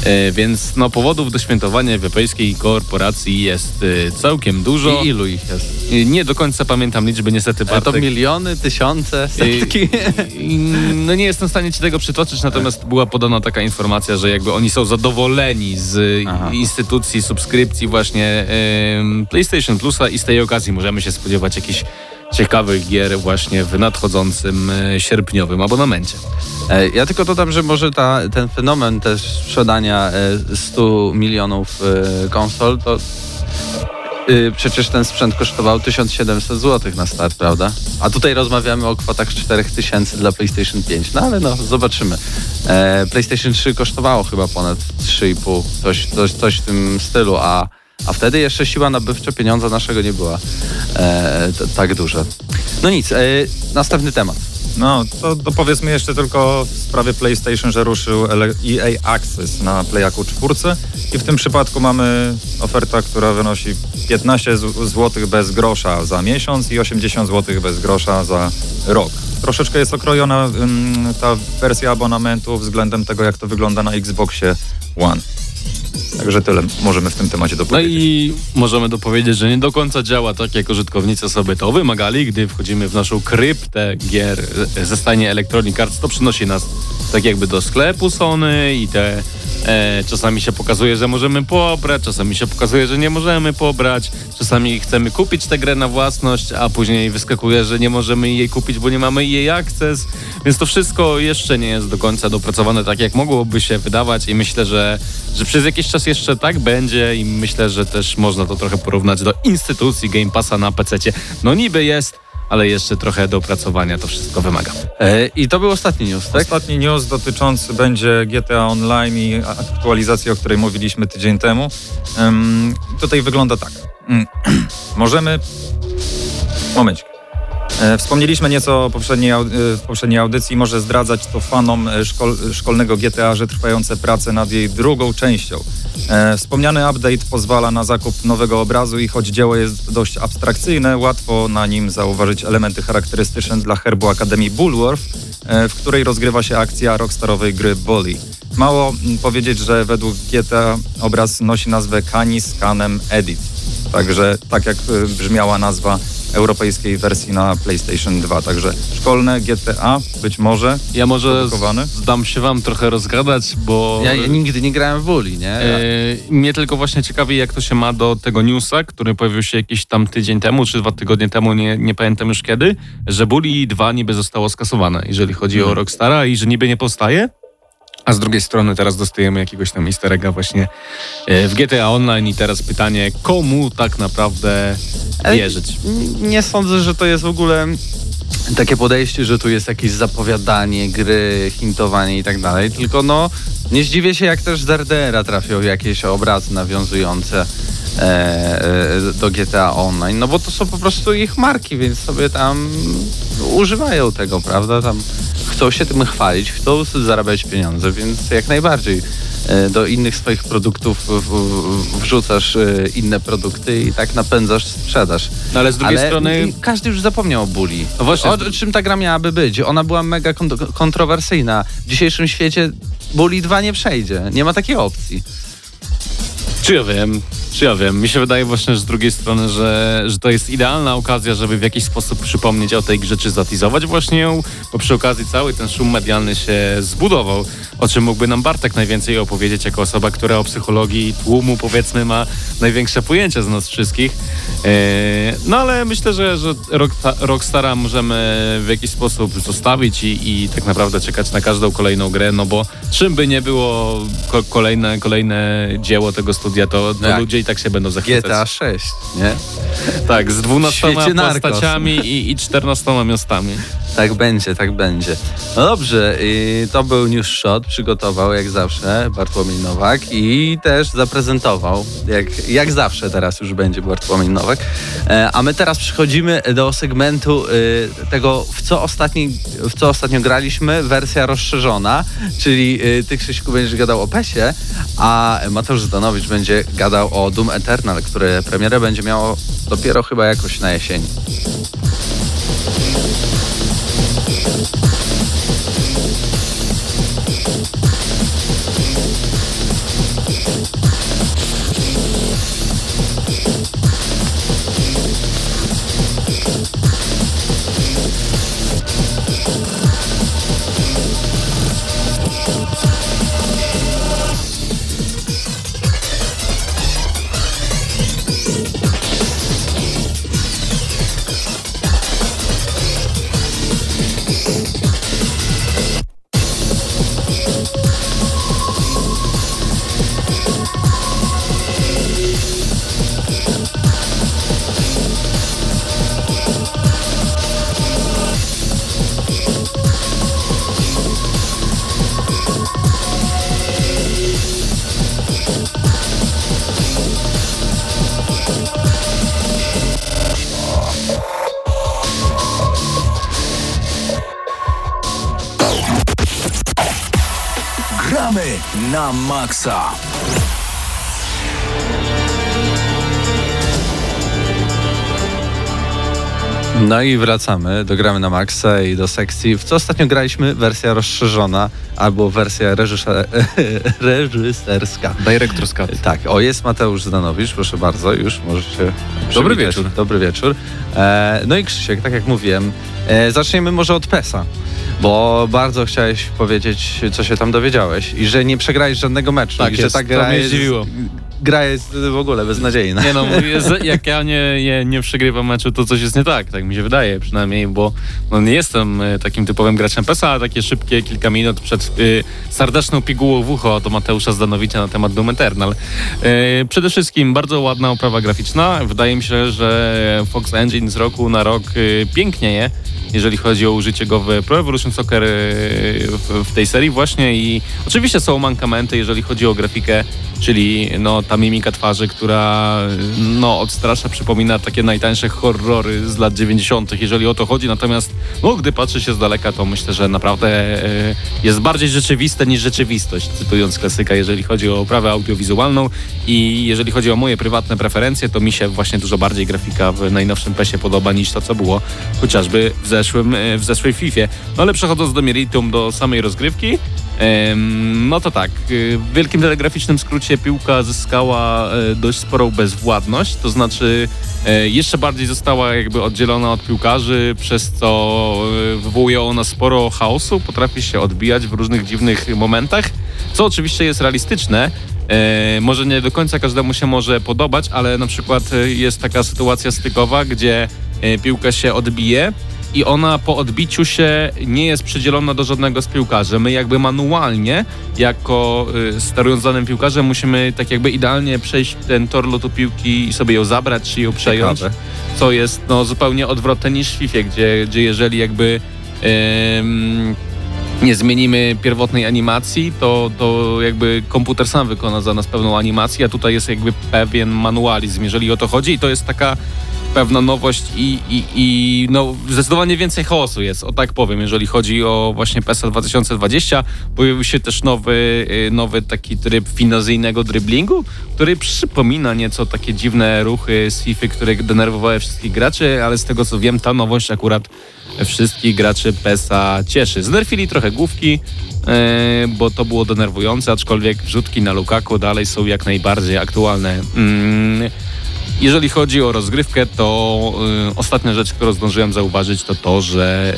e, więc no powodów do świętowania w europejskiej korporacji jest e, całkiem dużo. I ilu ich jest? Y, Nie do końca pamiętam liczby, niestety Ale to Bartek. miliony, tysiące, Y, setki? y, No nie jestem w stanie ci tego przytoczyć, natomiast była podana taka informacja, że jakby oni są zadowoleni z Aha. instytucji subskrypcji właśnie em, PlayStation Plusa i z tej okazji możemy się spodziewać jakichś ciekawych gier właśnie w nadchodzącym e, sierpniowym abonamencie. E, Ja tylko dodam, że może ta, ten fenomen też sprzedania e, 100 milionów e, konsol, to y, przecież ten sprzęt kosztował 1700 zł na start, prawda? A tutaj rozmawiamy o kwotach 4000 dla PlayStation 5. No ale no, zobaczymy. E, PlayStation 3 kosztowało chyba ponad 3,5, coś, coś, coś w tym stylu, a, a wtedy jeszcze siła nabywcza pieniądza naszego nie była e, tak duża. No nic, e, następny temat. No, to, to powiedzmy jeszcze tylko w sprawie PlayStation, że ruszył EA Access na Playaku 4 i w tym przypadku mamy oferta, która wynosi 15 zł bez grosza za miesiąc i 80 zł bez grosza za rok. Troszeczkę jest okrojona ta wersja abonamentu względem tego, jak to wygląda na Xboxie One. Także tyle możemy w tym temacie No dopowiedzieć. i możemy dopowiedzieć, że nie do końca działa tak, jak użytkownicy sobie to wymagali. Gdy wchodzimy w naszą kryptę gier ze stanie Electronic Arts, to przynosi nas tak jakby do sklepu Sony i te e, czasami się pokazuje, że możemy pobrać, czasami się pokazuje, że nie możemy pobrać, czasami chcemy kupić tę grę na własność, a później wyskakuje, że nie możemy jej kupić, bo nie mamy jej akces, więc to wszystko jeszcze nie jest do końca dopracowane tak, jak mogłoby się wydawać i myślę, że, że przez jakiś czas jeszcze tak będzie i myślę, że też można to trochę porównać do instytucji Game Passa na PC. No niby jest, ale jeszcze trochę do opracowania to wszystko wymaga. E, I to był ostatni news, tak? Ostatni news dotyczący będzie GTA Online i aktualizacji, o której mówiliśmy tydzień temu. Ym, tutaj wygląda tak. Mm, *clears throat* Możemy... Momencik. E, Wspomnieliśmy nieco o poprzedniej, e, w poprzedniej audycji, może zdradzać to fanom e, szkol, szkolnego GTA, że trwające prace nad jej drugą częścią. Wspomniany update pozwala na zakup nowego obrazu i choć dzieło jest dość abstrakcyjne, łatwo na nim zauważyć elementy charakterystyczne dla herbu Akademii Bulworth, w której rozgrywa się akcja rockstarowej gry Bully. Mało mm, powiedzieć, że według GTA obraz nosi nazwę Canis Canem Edit. Także tak jak brzmiała nazwa europejskiej wersji na PlayStation 2. Także szkolne GTA być może Ja może zdam się wam trochę rozgadać, bo... Ja, ja nigdy nie grałem w Bully, nie? E, mnie tylko właśnie ciekawi, jak to się ma do tego newsa, który pojawił się jakiś tam tydzień temu, czy dwa tygodnie temu, nie, nie pamiętam już kiedy, że Bully 2 niby zostało skasowane, jeżeli chodzi o Rockstara i że niby nie powstaje. A z drugiej strony teraz dostajemy jakiegoś tam easter egga właśnie e, w GTA Online i teraz pytanie, komu tak naprawdę wierzyć? Nie sądzę, że to jest w ogóle takie podejście, że tu jest jakieś zapowiadanie gry, hintowanie i tak dalej, tylko no nie zdziwię się, jak też z RDR-a trafią jakieś obrazy nawiązujące do GTA Online, no bo to są po prostu ich marki, więc sobie tam używają tego, prawda? Tam chcą się tym chwalić, chcą zarabiać pieniądze, więc jak najbardziej e, do innych swoich produktów wrzucasz e, inne produkty i tak napędzasz sprzedaż. No ale z drugiej Ale strony... każdy już zapomniał o Bully. No właśnie, o, czym ta gra miałaby być? Ona była mega kont- kontrowersyjna. W dzisiejszym świecie Bully 2 nie przejdzie. Nie ma takiej opcji. Czy ja wiem, czy ja wiem. Mi się wydaje właśnie że z drugiej strony, że, że to jest idealna okazja, żeby w jakiś sposób przypomnieć o tej grze, czy zatizować właśnie ją, bo przy okazji cały ten szum medialny się zbudował, o czym mógłby nam Bartek najwięcej opowiedzieć jako osoba, która o psychologii tłumu powiedzmy ma największe pojęcie z nas wszystkich. Eee, no ale myślę, że, że Rockstara możemy w jakiś sposób zostawić i, i tak naprawdę czekać na każdą kolejną grę, no bo czym by nie było ko- kolejne, kolejne dzieło tego studia, to, to Jak? ludzie i tak się będą zachwycać. GTA 6, nie? Tak, z W 12 świecie narkos. postaciami i, i 14 miastami. Tak będzie, tak będzie. No dobrze, i to był News Shot, przygotował jak zawsze Bartłomiej Nowak i też zaprezentował, jak, jak zawsze teraz już będzie Bartłomiej Nowak. E, a my teraz przechodzimy do segmentu y, tego, w co, ostatni, w co ostatnio graliśmy, wersja rozszerzona, czyli y, ty Krzyśku będziesz gadał o PESie, a Mateusz Zdanowicz będzie gadał o Doom Eternal, które premierę będzie miało dopiero chyba jakoś na jesieni. No i wracamy do gramy na maksa i do sekcji. W co ostatnio graliśmy? Wersja rozszerzona albo wersja reżyser, *laughs* reżyserska. Director's Cut. Tak, o jest Mateusz Zdanowicz, proszę bardzo, już możecie Dobry przywitać. wieczór. Dobry wieczór. E, no i Krzysiek, tak jak mówiłem, e, zaczniemy może od PESA, bo bardzo chciałeś powiedzieć, co się tam dowiedziałeś i że nie przegrałeś żadnego meczu Tak i że jest, ta to gra mnie jest, zdziwiło. Gra jest w ogóle beznadziejna. Nie no, jak ja nie, nie, przegrywam meczu, to coś jest nie tak, tak mi się wydaje przynajmniej, bo no, nie jestem e, takim typowym graczem PESA, a takie szybkie kilka minut przed y, serdeczną pigułą w ucho do Mateusza Zdanowicza na temat Doom Eternal. E, przede wszystkim bardzo ładna oprawa graficzna. Wydaje mi się, że Fox Engine z roku na rok y, pięknieje jeżeli chodzi o użycie go w Pro Evolution Soccer y, w, w tej serii właśnie i oczywiście są mankamenty, jeżeli chodzi o grafikę, czyli no, ta mimika twarzy, która no, odstrasza, przypomina takie najtańsze horrory z lat 90., jeżeli o to chodzi, natomiast no, gdy patrzy się z daleka, to myślę, że naprawdę y, jest bardziej rzeczywiste niż rzeczywistość, cytując klasyka, jeżeli chodzi o oprawę audiowizualną i jeżeli chodzi o moje prywatne preferencje, to mi się właśnie dużo bardziej grafika w najnowszym PESie podoba niż to, co było chociażby w, zeszłym, e, w zeszłej FIFA. No ale przechodząc do meritum, do samej rozgrywki, no to tak, w wielkim telegraficznym skrócie piłka zyskała e, dość sporą bezwładność, to znaczy e, jeszcze bardziej została jakby oddzielona od piłkarzy, przez co e, wywołuje ona sporo chaosu, potrafi się odbijać w różnych dziwnych momentach, co oczywiście jest realistyczne, E, może nie do końca każdemu się może podobać, ale na przykład jest taka sytuacja stykowa, gdzie piłka się odbije i ona po odbiciu się nie jest przydzielona do żadnego z piłkarzy. My jakby manualnie, jako y, sterując danym piłkarzem, musimy tak jakby idealnie przejść ten tor lotu piłki i sobie ją zabrać, czy ją przejąć, Ciekawe. co jest no, zupełnie odwrotne niż w FIFA, gdzie, gdzie jeżeli jakby nie zmienimy pierwotnej animacji, to, to jakby komputer sam wykona za nas pewną animację, a tutaj jest jakby pewien manualizm, jeżeli o to chodzi i to jest taka pewna nowość i, i, i no, zdecydowanie więcej chaosu jest, o tak powiem, jeżeli chodzi o właśnie PESA 2020. Pojawił się też nowy, y, nowy taki tryb finazyjnego driblingu, który przypomina nieco takie dziwne ruchy z FIFA, które denerwowały wszystkich graczy, ale z tego co wiem, ta nowość akurat wszystkich graczy PESA cieszy. Znerfili trochę główki, e, bo to było denerwujące, aczkolwiek wrzutki na Lukaku dalej są jak najbardziej aktualne. Mm, jeżeli chodzi o rozgrywkę, to y, ostatnia rzecz, którą zdążyłem zauważyć, to to, że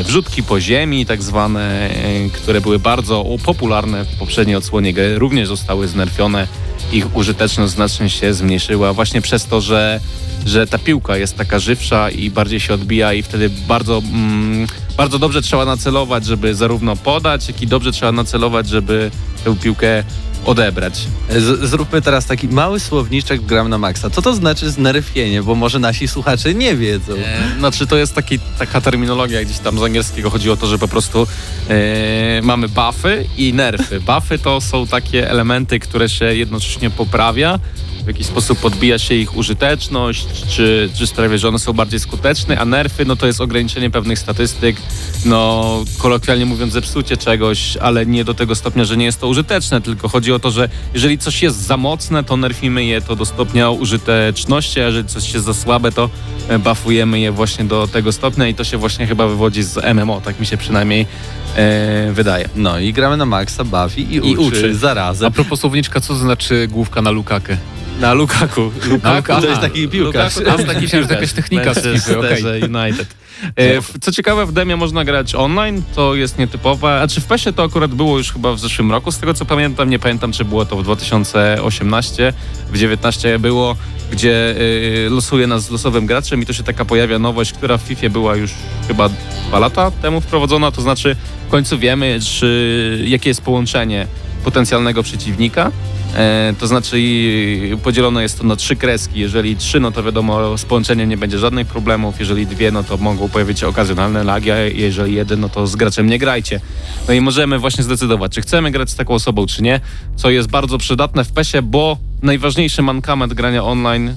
y, wrzutki po ziemi, tak zwane, y, które były bardzo popularne w poprzedniej odsłonie gry, również zostały znerfione. Ich użyteczność znacznie się zmniejszyła właśnie przez to, że, że ta piłka jest taka żywsza i bardziej się odbija i wtedy bardzo, mm, bardzo dobrze trzeba nacelować, żeby zarówno podać, jak i dobrze trzeba nacelować, żeby tę piłkę odebrać. Z, zróbmy teraz taki mały słowniczek gram na maksa. Co to znaczy znerfienie, bo może nasi słuchacze nie wiedzą. E, Znaczy to jest taki, taka terminologia gdzieś tam z angielskiego. Chodzi o to, że po prostu e, mamy buffy i nerfy. Buffy to są takie elementy, które się jednocześnie poprawia, w jakiś sposób podbija się ich użyteczność, czy, czy sprawia, że one są bardziej skuteczne, a nerfy no to jest ograniczenie pewnych statystyk, no kolokwialnie mówiąc zepsucie czegoś, ale nie do tego stopnia, że nie jest to użyteczne, tylko chodzi o to, że jeżeli coś jest za mocne, to nerfimy je to do stopnia użyteczności, a jeżeli coś jest za słabe, to e, buffujemy je właśnie do tego stopnia i to się właśnie chyba wywodzi z MMO, tak mi się przynajmniej e, wydaje. No i gramy na maksa, bawi i, I uczy, uczy. zarazem. A propos słowniczka, co to znaczy główka na Lukakę? Na Lukaku. Lukaku, to jest taki piłkarz. Lukaku to jest taki piłkarz, jakaś technika z FIFA, okej. United. E, Co ciekawe, w demie można grać online, to jest nietypowe. A czy w PESie to akurat było już chyba w zeszłym roku, z tego co pamiętam, nie pamiętam czy było to w 2018, w 19 było, gdzie y, losuje nas z losowym graczem i to się taka pojawia nowość, która w FIFA była już chyba dwa lata temu wprowadzona, to znaczy w końcu wiemy, czy, jakie jest połączenie potencjalnego przeciwnika. E, to znaczy podzielone jest to na trzy kreski. Jeżeli trzy, no to wiadomo, z połączeniem nie będzie żadnych problemów. Jeżeli dwie, no to mogą pojawić się okazjonalne lagi, a jeżeli jeden, no to z graczem nie grajcie. No i możemy właśnie zdecydować, czy chcemy grać z taką osobą, czy nie, co jest bardzo przydatne w PESie, bo najważniejszy mankament grania online, e,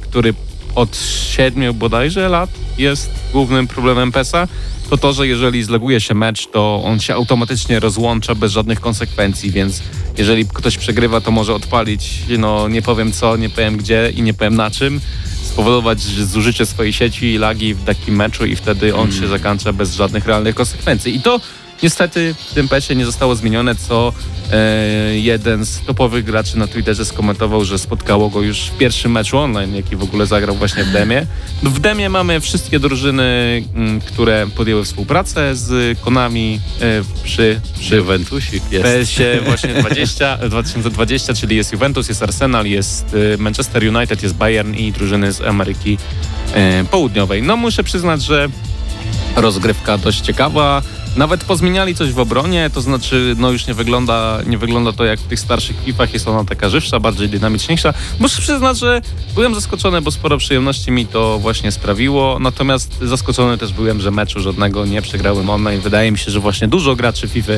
który od 7 bodajże lat jest głównym problemem PESA, to to, że jeżeli zleguje się mecz, to on się automatycznie rozłącza bez żadnych konsekwencji, więc jeżeli ktoś przegrywa, to może odpalić, no nie powiem co, nie powiem gdzie i nie powiem na czym, spowodować zużycie swojej sieci i lagi w takim meczu i wtedy on się zakończa bez żadnych realnych konsekwencji. I to niestety w tym pesie nie zostało zmienione, co e, jeden z topowych graczy na Twitterze skomentował, że spotkało go już w pierwszym meczu online, jaki w ogóle zagrał właśnie w demie. W demie mamy wszystkie drużyny, m, które podjęły współpracę z Konami e, przy, przy Juventusik jest. PSie *laughs* właśnie 20, 2020, czyli jest Juventus, jest Arsenal, jest y, Manchester United, jest Bayern i drużyny z Ameryki y, Południowej. No muszę przyznać, że rozgrywka dość ciekawa. Nawet pozmieniali coś w obronie, to znaczy no już nie wygląda, nie wygląda to jak w tych starszych klipach, jest ona taka żywsza, bardziej dynamiczniejsza. Muszę przyznać, że byłem zaskoczony, bo sporo przyjemności mi to właśnie sprawiło, natomiast zaskoczony też byłem, że meczu żadnego nie przegrałem online. Wydaje mi się, że właśnie dużo graczy FIFA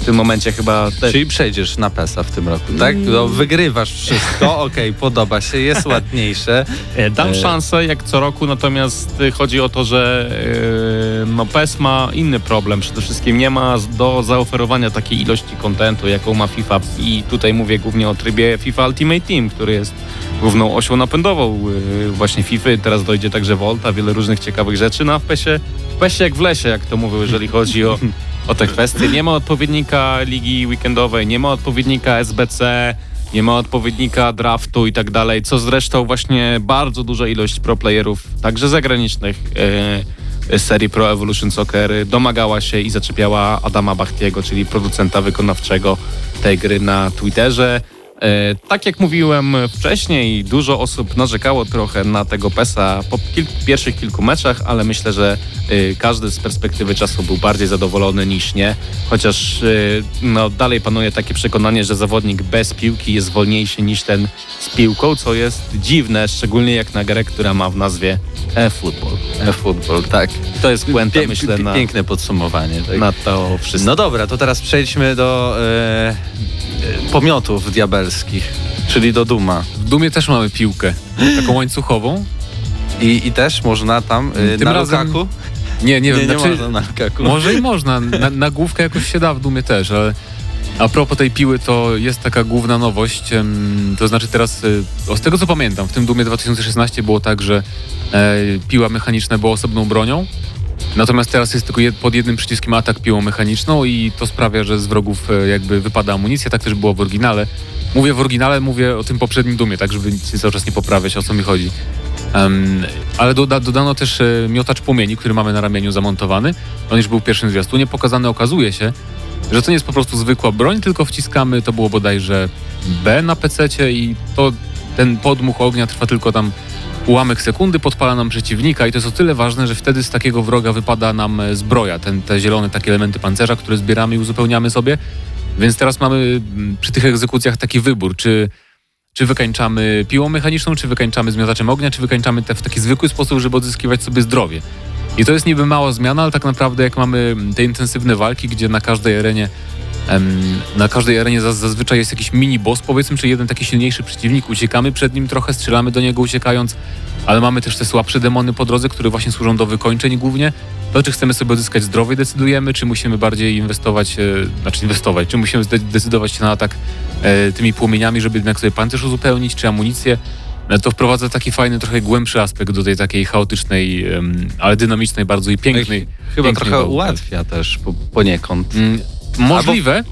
w tym momencie chyba też Czyli przejdziesz na PESA w tym roku, tak? Mm. No, wygrywasz wszystko, *laughs* okej, podoba się, jest ładniejsze. E, Dam E, szansę jak co roku, natomiast chodzi o to, że y, no PES ma inny problem. Przede wszystkim nie ma do zaoferowania takiej ilości kontentu, jaką ma FIFA i tutaj mówię głównie o trybie FIFA Ultimate Team, który jest główną osią napędową y, właśnie FIFA. Teraz dojdzie także Volta, wiele różnych ciekawych rzeczy. No w PESie, w PESie jak w lesie, jak to mówią, jeżeli chodzi o, o te kwestie. Nie ma odpowiednika ligi weekendowej, nie ma odpowiednika SBC, nie ma odpowiednika draftu i tak dalej, co zresztą właśnie bardzo duża ilość pro playerów, także zagranicznych e, serii Pro Evolution Soccer domagała się i zaczepiała Adama Bachtiego, czyli producenta wykonawczego tej gry na Twitterze. E, tak jak mówiłem wcześniej, dużo osób narzekało trochę na tego PESa po kil pierwszych kilku meczach, ale myślę, że e, każdy z perspektywy czasu był bardziej zadowolony niż nie. Chociaż e, no, dalej panuje takie przekonanie, że zawodnik bez piłki jest wolniejszy niż ten z piłką, co jest dziwne, szczególnie jak na grę, która ma w nazwie e-football. E-football, tak. To jest puenta, myślę, na, Piękne podsumowanie. Tak? na to wszystko. No dobra, to teraz przejdźmy do e, pomiotów diabelskich, czyli do Duma. W Dumie też mamy piłkę, taką łańcuchową. I, i też można tam e, Tym na razem- Lukaku? Nie, nie wiem, nie, nie znaczy, można na Lukaku. może i można, na, na główkę jakoś się da w Dumie też, ale a propos tej piły, to jest taka główna nowość, to znaczy teraz, o, z tego co pamiętam, w tym Dumie 2016 było tak, że e, piła mechaniczna była osobną bronią, natomiast teraz jest tylko pod jednym przyciskiem atak piłą mechaniczną i to sprawia, że z wrogów e, jakby wypada amunicja, tak też było w oryginale. Mówię w oryginale, mówię o tym poprzednim Dumie, tak żeby nic cały czas nie poprawiać, o co mi chodzi. Em, ale doda, dodano też e, miotacz płomieni, który mamy na ramieniu zamontowany. On już był w pierwszym zwiastunie pokazany. Okazuje się, że to nie jest po prostu zwykła broń, tylko wciskamy, to było bodajże B na pececie i to ten podmuch ognia trwa tylko tam ułamek sekundy, podpala nam przeciwnika i to jest o tyle ważne, że wtedy z takiego wroga wypada nam e, zbroja, ten, te zielone takie elementy pancerza, które zbieramy i uzupełniamy sobie. Więc teraz mamy mm, przy tych egzekucjach taki wybór, czy czy wykańczamy piłą mechaniczną, czy wykańczamy zmiotaczem ognia, czy wykańczamy te w taki zwykły sposób, żeby odzyskiwać sobie zdrowie. I to jest niby mała zmiana, ale tak naprawdę jak mamy te intensywne walki, gdzie na każdej arenie na każdej arenie zaz- zazwyczaj jest jakiś mini boss, powiedzmy, czy jeden taki silniejszy przeciwnik, uciekamy przed nim trochę, strzelamy do niego uciekając, ale mamy też te słabsze demony po drodze, które właśnie służą do wykończeń głównie. To czy chcemy sobie odzyskać zdrowie decydujemy, czy musimy bardziej inwestować, e, znaczy inwestować, czy musimy decydować się na atak e, tymi płomieniami, żeby jednak sobie pancerz uzupełnić, czy amunicję. E, To wprowadza taki fajny, trochę głębszy aspekt do tej takiej chaotycznej, ale dynamicznej bardzo i pięknej. Chyba pięknej trochę walki. ułatwia też po, poniekąd. Mm, Możliwe.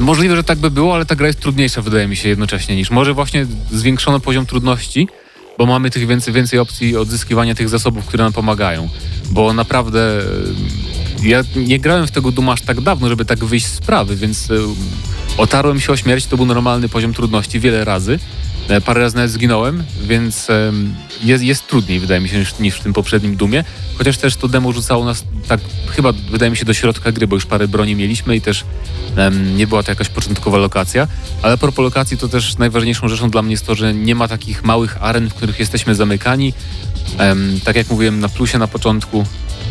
Możliwe, że tak by było, ale ta gra jest trudniejsza, wydaje mi się, jednocześnie niż. Może właśnie zwiększono poziom trudności, bo mamy tych więcej, więcej opcji odzyskiwania tych zasobów, które nam pomagają. Bo naprawdę ja nie grałem w tego Duma aż tak dawno, żeby tak wyjść z sprawy, więc otarłem się o śmierć, to był normalny poziom trudności wiele razy. E, Parę razy nawet zginąłem, więc jest, jest trudniej, wydaje mi się, niż, niż w tym poprzednim Dumie. Chociaż też to demo rzucało nas tak, chyba wydaje mi się, do środka gry, bo już parę broni mieliśmy i też em, nie była to jakaś początkowa lokacja. Ale propos lokacji, to też najważniejszą rzeczą dla mnie jest to, że nie ma takich małych aren, w których jesteśmy zamykani. Em, tak jak mówiłem na plusie na początku,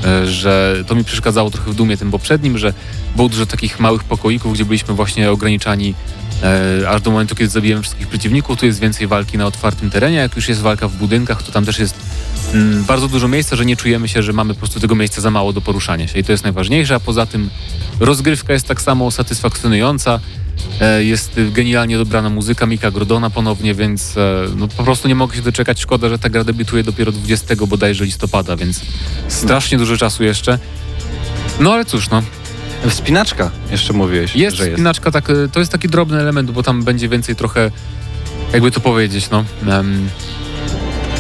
e, że to mi przeszkadzało trochę w Dumie tym poprzednim, że było dużo takich małych pokoików, gdzie byliśmy właśnie ograniczani e, aż do momentu, kiedy zabijemy wszystkich przeciwników. Tu jest więcej walki na otwartym terenie. Jak już jest walka w budynkach, to tam też jest mm, bardzo dużo miejsca, że nie czujemy się, że mamy po prostu tego miejsca za mało do poruszania się. I to jest najważniejsze, a poza tym rozgrywka jest tak samo satysfakcjonująca. E, Jest genialnie dobrana muzyka Mika Grodona ponownie, więc e, no, po prostu nie mogę się doczekać. Szkoda, że ta gra debiutuje dopiero 20 bodajże listopada, więc strasznie dużo czasu jeszcze. No ale cóż, no. Wspinaczka, jeszcze mówiłeś, Jest że jest. spinaczka, tak, e, to jest taki drobny element, bo tam będzie więcej trochę, jakby to powiedzieć, no. em,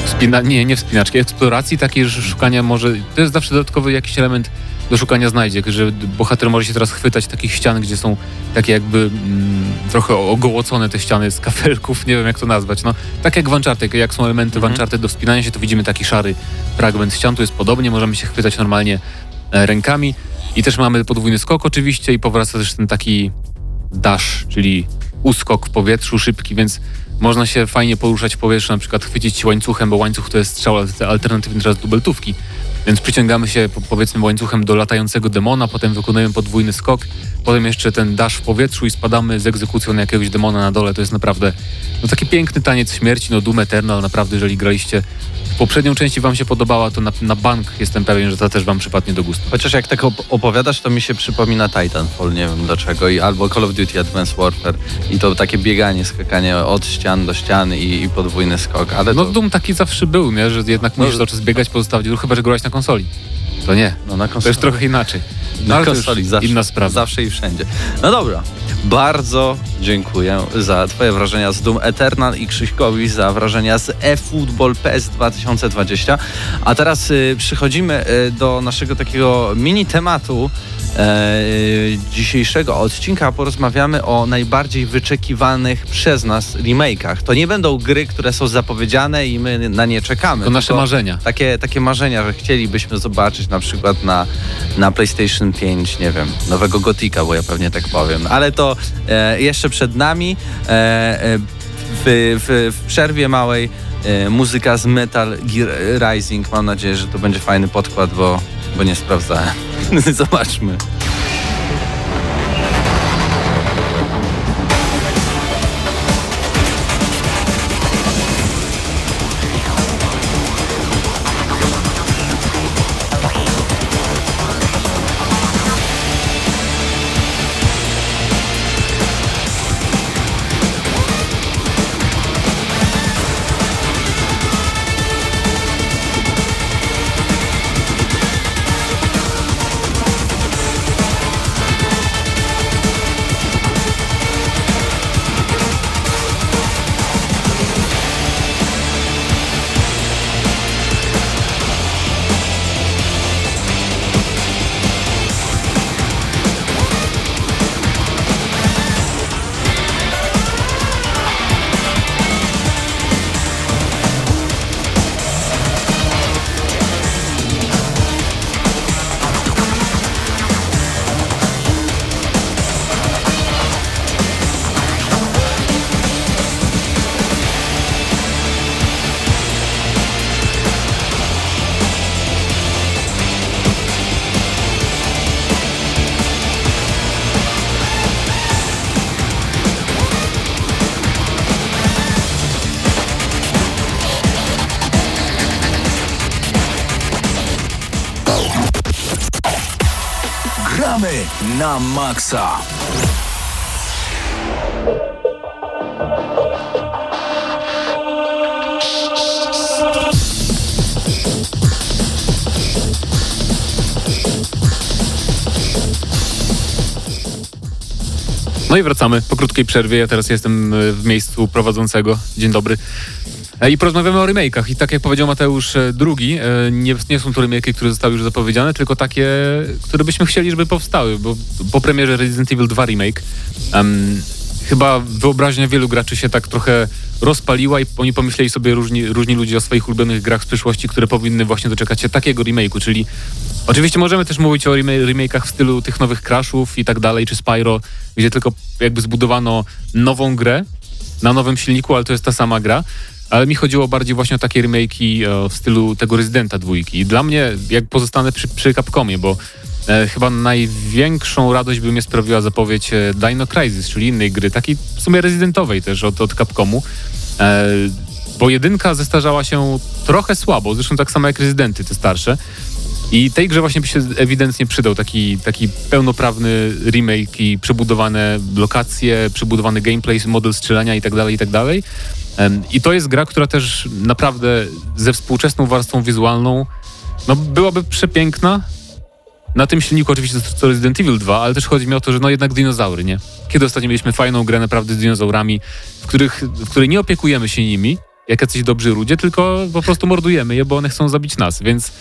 wspina, nie, nie wspinaczki, eksploracji takiej, że szukania może, to jest zawsze dodatkowy jakiś element do szukania znajdziek, że bohater może się teraz chwytać takich ścian, gdzie są takie jakby mm, trochę ogołocone te ściany z kafelków, *laughs* nie wiem jak to nazwać, no. Tak jak w Uncharted, jak są elementy Mhm. Do wspinania się, to widzimy taki szary fragment ścian, tu jest podobnie, możemy się chwytać normalnie rękami i też mamy podwójny skok oczywiście i powraca też ten taki dash, czyli uskok w powietrzu szybki, więc można się fajnie poruszać w powietrzu, na przykład chwycić się łańcuchem, bo łańcuch to jest strzał al- alternatywny teraz dubeltówki. Więc przyciągamy się po- powiedzmy łańcuchem do latającego demona, potem wykonujemy podwójny skok, potem jeszcze ten dash w powietrzu i spadamy z egzekucją na jakiegoś demona na dole. To jest naprawdę no, taki piękny taniec śmierci, no Doom Eternal, naprawdę jeżeli graliście w poprzednią część i wam się podobała, to na, na bank jestem pewien, że ta też wam przypadnie do gustu. Chociaż jak tak op- opowiadasz, to mi się przypomina Titanfall, nie wiem dlaczego, i albo Call of Duty Advanced Warfare i to takie bieganie, skakanie od ścian do ścian i, i podwójny skok, ale No to, Doom taki zawsze był, nie? że jednak musisz No- cały czas biegać, pozostawić, chyba że grałeś na konsoli. To nie, no, na to konsoli. jest trochę inaczej. No, Na to już konsoli zawsze, inna sprawa. zawsze i wszędzie. No dobra, bardzo dziękuję za twoje wrażenia z Doom Eternal i Krzyśkowi za wrażenia z eFootball PES 2020. A teraz y, przychodzimy y, do naszego takiego mini tematu e, dzisiejszego odcinka. Porozmawiamy o najbardziej wyczekiwanych przez nas remake'ach. To nie będą gry, które są zapowiedziane i my na nie czekamy. To nasze marzenia. takie, takie marzenia, że chcielibyśmy zobaczyć na przykład na, na PlayStation 5, nie wiem, nowego Gotika, bo ja pewnie tak powiem. Ale to e, jeszcze przed nami. E, e, w, w, w przerwie małej e, muzyka z Metal Gear Rising. Mam nadzieję, że to będzie fajny podkład, bo, bo nie sprawdzałem. *laughs* Zobaczmy. I wracamy po krótkiej przerwie. Ja teraz jestem e, w miejscu prowadzącego. Dzień dobry. E, I porozmawiamy o remake'ach. I tak jak powiedział Mateusz e, drugi, nie, nie są to remake'y, które zostały już zapowiedziane, tylko takie, które byśmy chcieli, żeby powstały, bo po premierze Resident Evil 2 remake em, chyba wyobraźnia wielu graczy się tak trochę rozpaliła i oni pomyśleli sobie różni, różni ludzie o swoich ulubionych grach z przyszłości, które powinny właśnie doczekać się takiego remake'u, czyli Oczywiście możemy też mówić o rema- remake'ach w stylu tych nowych Crashów i tak dalej, czy Spyro, gdzie tylko jakby zbudowano nową grę na nowym silniku, ale to jest ta sama gra. Ale mi chodziło bardziej właśnie o takie remake'i e, w stylu tego Residenta dwójki. I dla mnie, jak pozostanę przy, przy Capcomie, bo E, chyba największą radość by mnie sprawiła zapowiedź e, Dino Crisis, czyli innej gry, takiej w sumie rezydentowej też od, od Capcomu. E, bo jedynka zestarzała się trochę słabo, zresztą tak samo jak Rezydenty, te starsze. I tej grze właśnie by się ewidentnie przydał taki, taki pełnoprawny remake i przebudowane lokacje, przebudowany gameplay, model strzelania i tak dalej, i tak I to jest gra, która też naprawdę ze współczesną warstwą wizualną no, byłaby przepiękna. Na tym silniku oczywiście co Resident Evil 2, ale też chodzi mi o to, że no jednak dinozaury, nie? Kiedy ostatnio mieliśmy fajną grę naprawdę z dinozaurami, w, których, w której nie opiekujemy się nimi, jak jacyś dobrzy ludzie, tylko po prostu mordujemy je, bo one chcą zabić nas, więc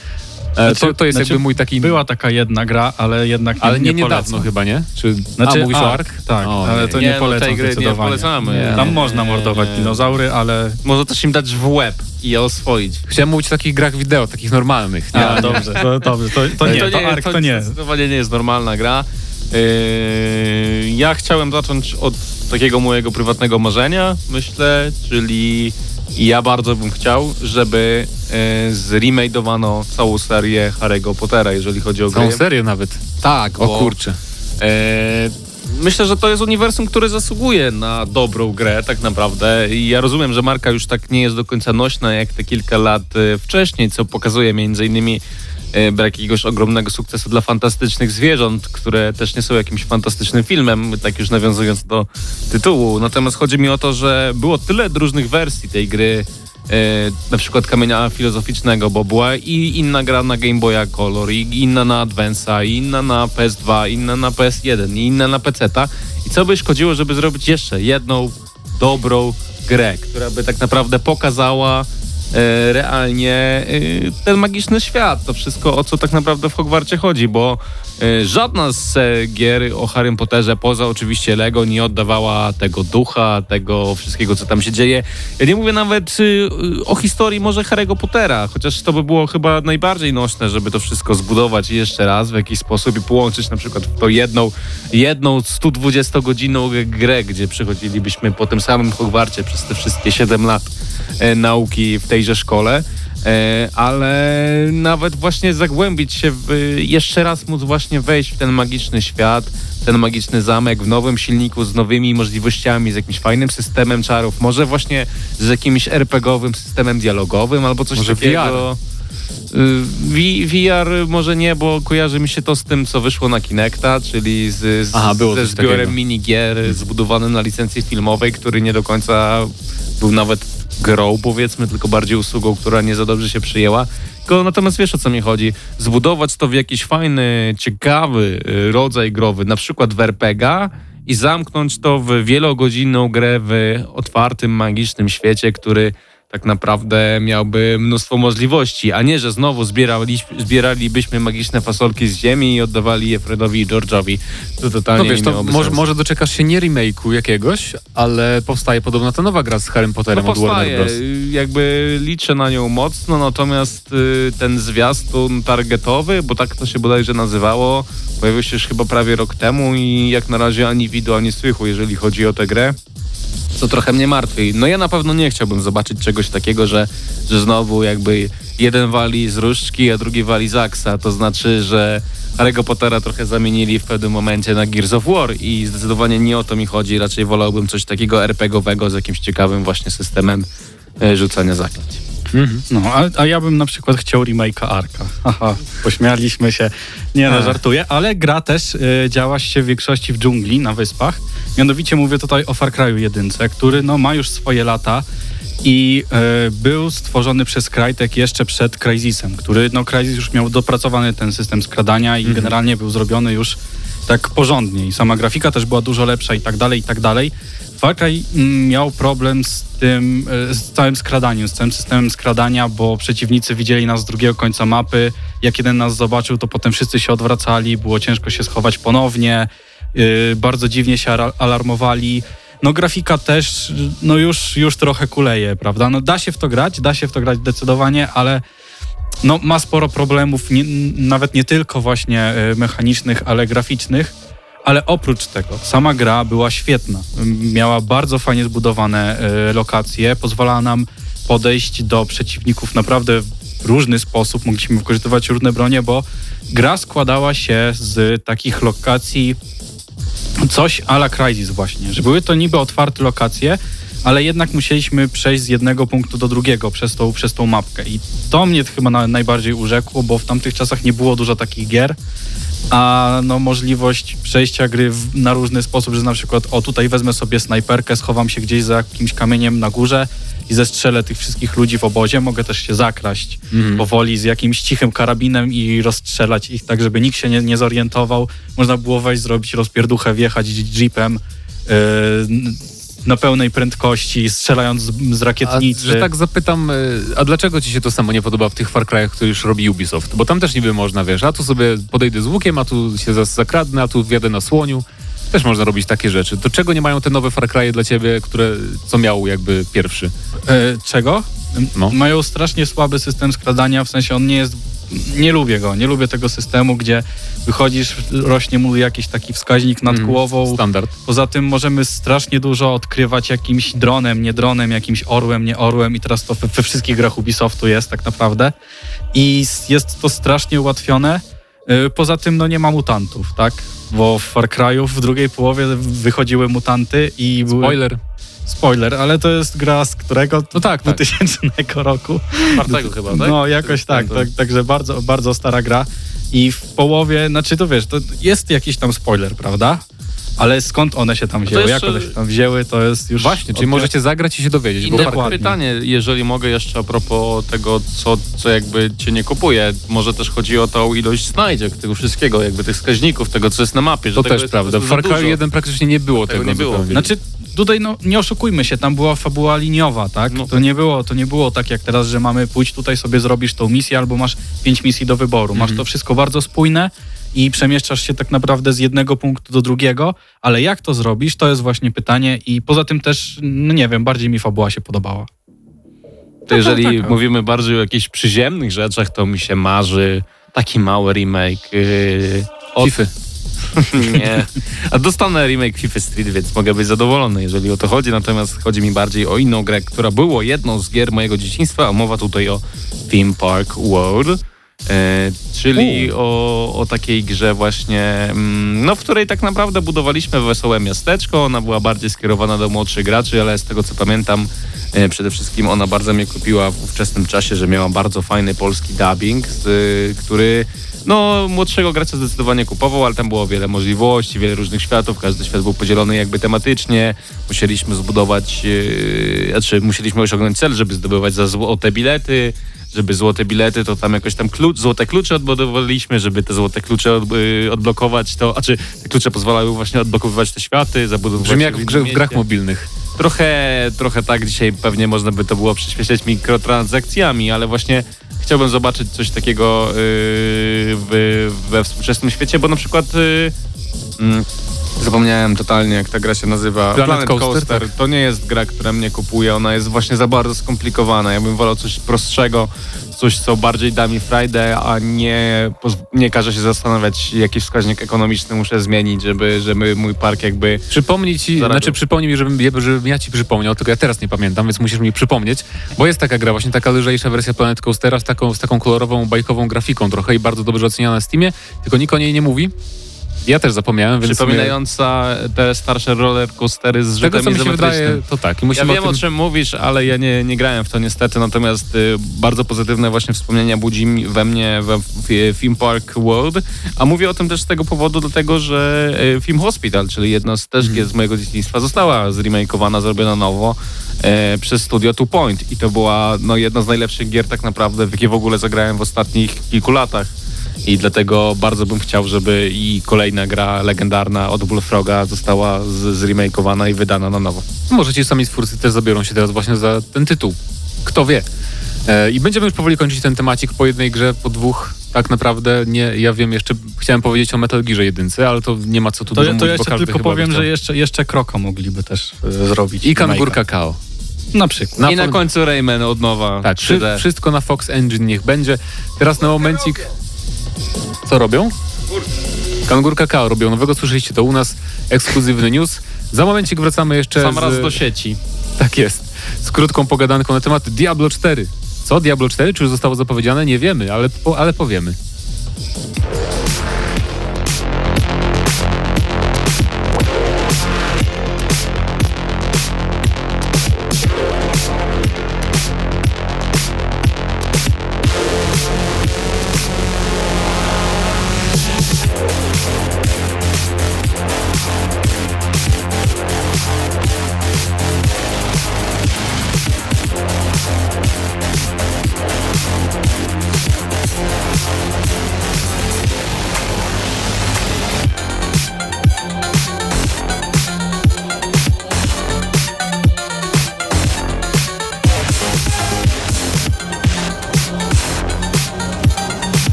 e, to, Znaczy- to jest znaczy jakby mój taki... Była taka jedna gra, ale jednak nie, ale nie, nie niedawno polecam. chyba, nie? Czy, Znaczy, a, mówisz o Ark, tak, O, ale nie, to nie. nie, no, polecam gry nie zdecydowanie. polecamy. Nie. Tam Nie, można nie, mordować nie. dinozaury, ale... Może też im dać w łeb i je oswoić. Chciałem mówić o takich grach wideo, takich normalnych. Nie? A, dobrze, to, dobrze, to, to nie, to, Ark to nie. Zdecydowanie nie jest normalna gra. Yy, ja chciałem zacząć od takiego mojego prywatnego marzenia, myślę, czyli ja bardzo bym chciał, żeby yy, zremake'owano całą serię Harry'ego Pottera, jeżeli chodzi o Całą gry. serię nawet. Tak, O bo, kurczę. E, myślę, że to jest uniwersum, które zasługuje na dobrą grę tak naprawdę. I ja rozumiem, że marka już tak nie jest do końca nośna jak te kilka lat e, wcześniej, co pokazuje między innymi e, brak jakiegoś ogromnego sukcesu dla fantastycznych zwierząt, które też nie są jakimś fantastycznym filmem, tak już nawiązując do tytułu. Natomiast chodzi mi o to, że było tyle różnych wersji tej gry, e, na przykład kamienia filozoficznego, bo była i inna gra na Game Boya Color, i inna na Advance'a, i inna na PS2, inna na PS1, i inna na PC-ta. I co by szkodziło, żeby zrobić jeszcze jedną dobrą grę, która by tak naprawdę pokazała e, realnie e, ten magiczny świat, to wszystko, o co tak naprawdę w Hogwarcie chodzi, bo e, żadna z e, gier o Harrym Potterze, poza oczywiście Lego, nie oddawała tego ducha, tego wszystkiego, co tam się dzieje. Ja nie mówię nawet o historii może Harry'ego Pottera, chociaż to by było chyba najbardziej nośne, żeby to wszystko zbudować jeszcze raz w jakiś sposób i połączyć na przykład w to jedną, jedną 120-godzinną grę, gdzie przechodzilibyśmy po tym samym Hogwarcie przez te wszystkie 7 lat e, nauki w tejże szkole. E, ale nawet właśnie zagłębić się w, jeszcze raz móc właśnie wejść w ten magiczny świat, ten magiczny zamek w nowym silniku z nowymi możliwościami, z jakimś fajnym systemem czarów, może właśnie z jakimś RPG-owym systemem dialogowym albo coś Może takiego. Y, V- VR może nie, bo kojarzy mi się to z tym, co wyszło na Kinecta, czyli z, z, Aha, ze zbiorem takiego. minigier zbudowanym na licencji filmowej, który nie do końca był nawet grą, powiedzmy, tylko bardziej usługą, która nie za dobrze się przyjęła. Tylko natomiast wiesz o co mi chodzi. Zbudować to w jakiś fajny, ciekawy y, rodzaj growy, na przykład w i zamknąć to w wielogodzinną grę w otwartym, magicznym świecie, który tak naprawdę miałby mnóstwo możliwości, a nie, że znowu zbierali, zbieralibyśmy magiczne fasolki z ziemi i oddawali je Fredowi i George'owi. To totalnie No wiesz, to może, sensu. może doczekasz się nie remake'u jakiegoś, ale powstaje podobno ta nowa gra z Harrym Potterem No od Warner powstaje, Bros. y, jakby liczę na nią mocno, natomiast y, ten zwiastun targetowy, bo tak to się bodajże nazywało, pojawił się już chyba prawie rok temu i jak na razie ani widu, ani słychu, jeżeli chodzi o tę grę. Co trochę mnie martwi. No ja na pewno nie chciałbym zobaczyć czegoś takiego, że, że znowu jakby jeden wali z różdżki, a drugi wali z aksa. To znaczy, że Harry'ego Pottera trochę zamienili w pewnym momencie na Gears of War i zdecydowanie nie o to mi chodzi. Raczej wolałbym coś takiego RPGowego z jakimś ciekawym właśnie systemem e, rzucania zaklęć. No, a, a ja bym na przykład chciał remake'a Arka. Haha, pośmialiśmy się. Nie no, żartuję, ale gra też y, działa się w większości w dżungli, na wyspach. Mianowicie mówię tutaj o Far Cry'u jedynce, który no, ma już swoje lata i y, był stworzony przez Crytek jeszcze przed Crysisem, który, no Crysis już miał dopracowany ten system skradania i generalnie był zrobiony już tak porządnie i sama grafika też była dużo lepsza i tak dalej, i tak dalej. Mm, miał problem z tym, e, z całym skradaniem, z całym systemem skradania, bo przeciwnicy widzieli nas z drugiego końca mapy. Jak jeden nas zobaczył, to potem wszyscy się odwracali, było ciężko się schować ponownie, yy, bardzo dziwnie się alarmowali. No grafika też, no już, już trochę kuleje, prawda? No da się w to grać, da się w to grać zdecydowanie, ale no ma sporo problemów, nie, nawet nie tylko właśnie e, mechanicznych, ale graficznych. Ale oprócz tego, sama gra była świetna. Miała bardzo fajnie zbudowane e, lokacje, pozwalała nam podejść do przeciwników naprawdę w różny sposób, mogliśmy wykorzystywać różne bronie, bo gra składała się z takich lokacji coś ala Crysis właśnie, że były to niby otwarte lokacje, ale jednak musieliśmy przejść z jednego punktu do drugiego przez tą, przez tą mapkę. I to mnie chyba na, najbardziej urzekło, bo w tamtych czasach nie było dużo takich gier, a no możliwość przejścia gry w, na różny sposób, że na przykład o tutaj wezmę sobie snajperkę, schowam się gdzieś za jakimś kamieniem na górze i zestrzelę tych wszystkich ludzi w obozie, mogę też się zakraść powoli z jakimś cichym karabinem i rozstrzelać ich tak, żeby nikt się nie, nie zorientował. Można było wejść, zrobić rozpierduchę, wjechać jeepem yy, na pełnej prędkości, strzelając z, z A, rakietnicy. że tak zapytam, y, a dlaczego ci się to samo nie podoba w tych Far Cry'ach, które już robi Ubisoft? Bo tam też niby można, wiesz, a tu sobie podejdę z łukiem, a tu się zakradnę, a tu wjadę na słoniu. Też można robić takie rzeczy. To czego nie mają te nowe Far Cry'e dla ciebie, które, co miał jakby pierwszy? E, czego? No. Mają strasznie słaby system skradania, w sensie on nie jest. Nie lubię go, nie lubię tego systemu, gdzie wychodzisz, rośnie mu jakiś taki wskaźnik nad Mhm. głową. Standard. Poza tym możemy strasznie dużo odkrywać jakimś dronem, nie dronem, jakimś orłem, nie orłem i teraz to we, wszystkich grach Ubisoftu jest tak naprawdę. I jest to strasznie ułatwione. Y, Poza tym no nie ma mutantów, tak? Bo w Far Cry'u w drugiej połowie wychodziły mutanty i były... Spoiler. Spoiler, ale to jest gra z którego? No tak, tak. 2000 roku. Czwartego chyba, tak? No jakoś tak, tak, także bardzo, bardzo stara gra. I w połowie, znaczy to wiesz, to jest jakiś tam spoiler, prawda? Ale skąd one się tam wzięły, jak one się tam wzięły, to jest już... Właśnie, czyli możecie zagrać i się dowiedzieć. Bo Inne Dokładnie. pytanie, jeżeli mogę jeszcze a propos tego, co, co jakby cię nie kupuje. Może też chodzi o tą ilość znajdziek, tego wszystkiego, jakby tych wskaźników, tego, co jest na mapie. że To też jest prawda. W Far Cry dużo. 1 praktycznie nie było Tego tego. nie było. Znaczy, tutaj no, nie oszukujmy się, tam była fabuła liniowa, tak? No. To, nie było, to nie było tak jak teraz, że mamy pójść tutaj sobie zrobisz tą misję albo masz pięć misji do wyboru. Masz to wszystko bardzo spójne i przemieszczasz się tak naprawdę z jednego punktu do drugiego, ale jak to zrobisz, to jest właśnie pytanie i poza tym też, no nie wiem, bardziej mi fabuła się podobała. To jeżeli tak, tak. mówimy bardziej o jakichś przyziemnych rzeczach, to mi się marzy taki mały remake yy, od... Fify. *laughs* Nie. A dostanę remake FIFA Street, więc mogę być zadowolony, jeżeli o to chodzi. Natomiast chodzi mi bardziej o inną grę, która była jedną z gier mojego dzieciństwa, a mowa tutaj o Theme Park World. E, czyli o, o takiej grze właśnie, mm, no w której tak naprawdę budowaliśmy wesołe miasteczko. Ona była bardziej skierowana do młodszych graczy, ale z tego co pamiętam, e, przede wszystkim ona bardzo mnie kupiła w ówczesnym czasie, że miała bardzo fajny polski dubbing, który no, młodszego gracza zdecydowanie kupował, ale tam było wiele możliwości, wiele różnych światów, każdy świat był podzielony jakby tematycznie. Musieliśmy zbudować, yy, znaczy musieliśmy osiągnąć cel, żeby zdobywać za złote bilety, żeby złote bilety, to tam jakoś tam klucz, złote klucze odbudowaliśmy, żeby te złote klucze od, yy, odblokować, to, a czy te klucze pozwalały właśnie odblokowywać te światy, zabudowywać Brzmi jak w, grze, w grach mobilnych. Trochę, trochę tak dzisiaj pewnie można by to było przyspieszać mikrotransakcjami, ale właśnie chciałbym zobaczyć coś takiego yy, w, we współczesnym świecie, bo na przykład yy, mm, zapomniałem totalnie jak ta gra się nazywa. Planet Coaster, tak. To nie jest gra, która mnie kupuje, ona jest właśnie za bardzo skomplikowana. Ja bym wolał coś prostszego, coś co bardziej da mi frajdę, a nie, nie każe się zastanawiać jaki wskaźnik ekonomiczny muszę zmienić, żeby, żeby mój park jakby Przypomnij ci, znaczy przypomnij mi, żebym, żebym ja ci przypomniał, tylko ja teraz nie pamiętam, więc musisz mi przypomnieć, bo jest taka gra, właśnie taka lżejsza wersja Planet Coastera z taką, z taką kolorową, bajkową grafiką trochę i bardzo dobrze oceniana na Steamie, tylko nikt o niej nie mówi. Ja też zapomniałem, więc... przypominająca te starsze roller coastery z z tego, rzutem co mi wydaje, to tak. I Ja wiem o, o tym... czym mówisz, ale ja nie, nie grałem w to niestety, natomiast y, bardzo pozytywne właśnie wspomnienia budzi mi- we mnie we w- Theme Park World, a mówię o tym też z tego powodu, dlatego że y, Film Hospital, czyli jedna z też gier z mojego dzieciństwa, została zremakeowana, zrobiona nowo e, przez studio Two Point i to była no, jedna z najlepszych gier tak naprawdę, w jakie w ogóle zagrałem w ostatnich kilku latach. I dlatego bardzo bym chciał, żeby i kolejna gra legendarna od Bullfroga została z- zremakeowana i wydana na nowo. Może ci sami twórcy też zabiorą się teraz właśnie za ten tytuł. Kto wie. E, I będziemy już powoli kończyć ten temacik po jednej grze, po dwóch. Tak naprawdę nie, ja wiem, jeszcze chciałem powiedzieć o Metal Gearze jedynce, ale to nie ma co tu To, dużo to mówić, ja jeszcze tylko powiem, że jeszcze, jeszcze Kroko mogliby też e, zrobić. I Kangur. Kakao. Na przykład. Na I na końcu Rayman od nowa. Tak, wszy, 3D. wszystko na Fox Engine niech będzie. Teraz na momencik... Co robią? Kangur Kakao robią nowego, słyszeliście to u nas, ekskluzywny news. Za momencik wracamy jeszcze Sam z... raz do sieci. Tak jest. Z krótką pogadanką na temat Diablo 4. Co? Diablo 4? Czy już zostało zapowiedziane? Nie wiemy, ale, po, ale powiemy.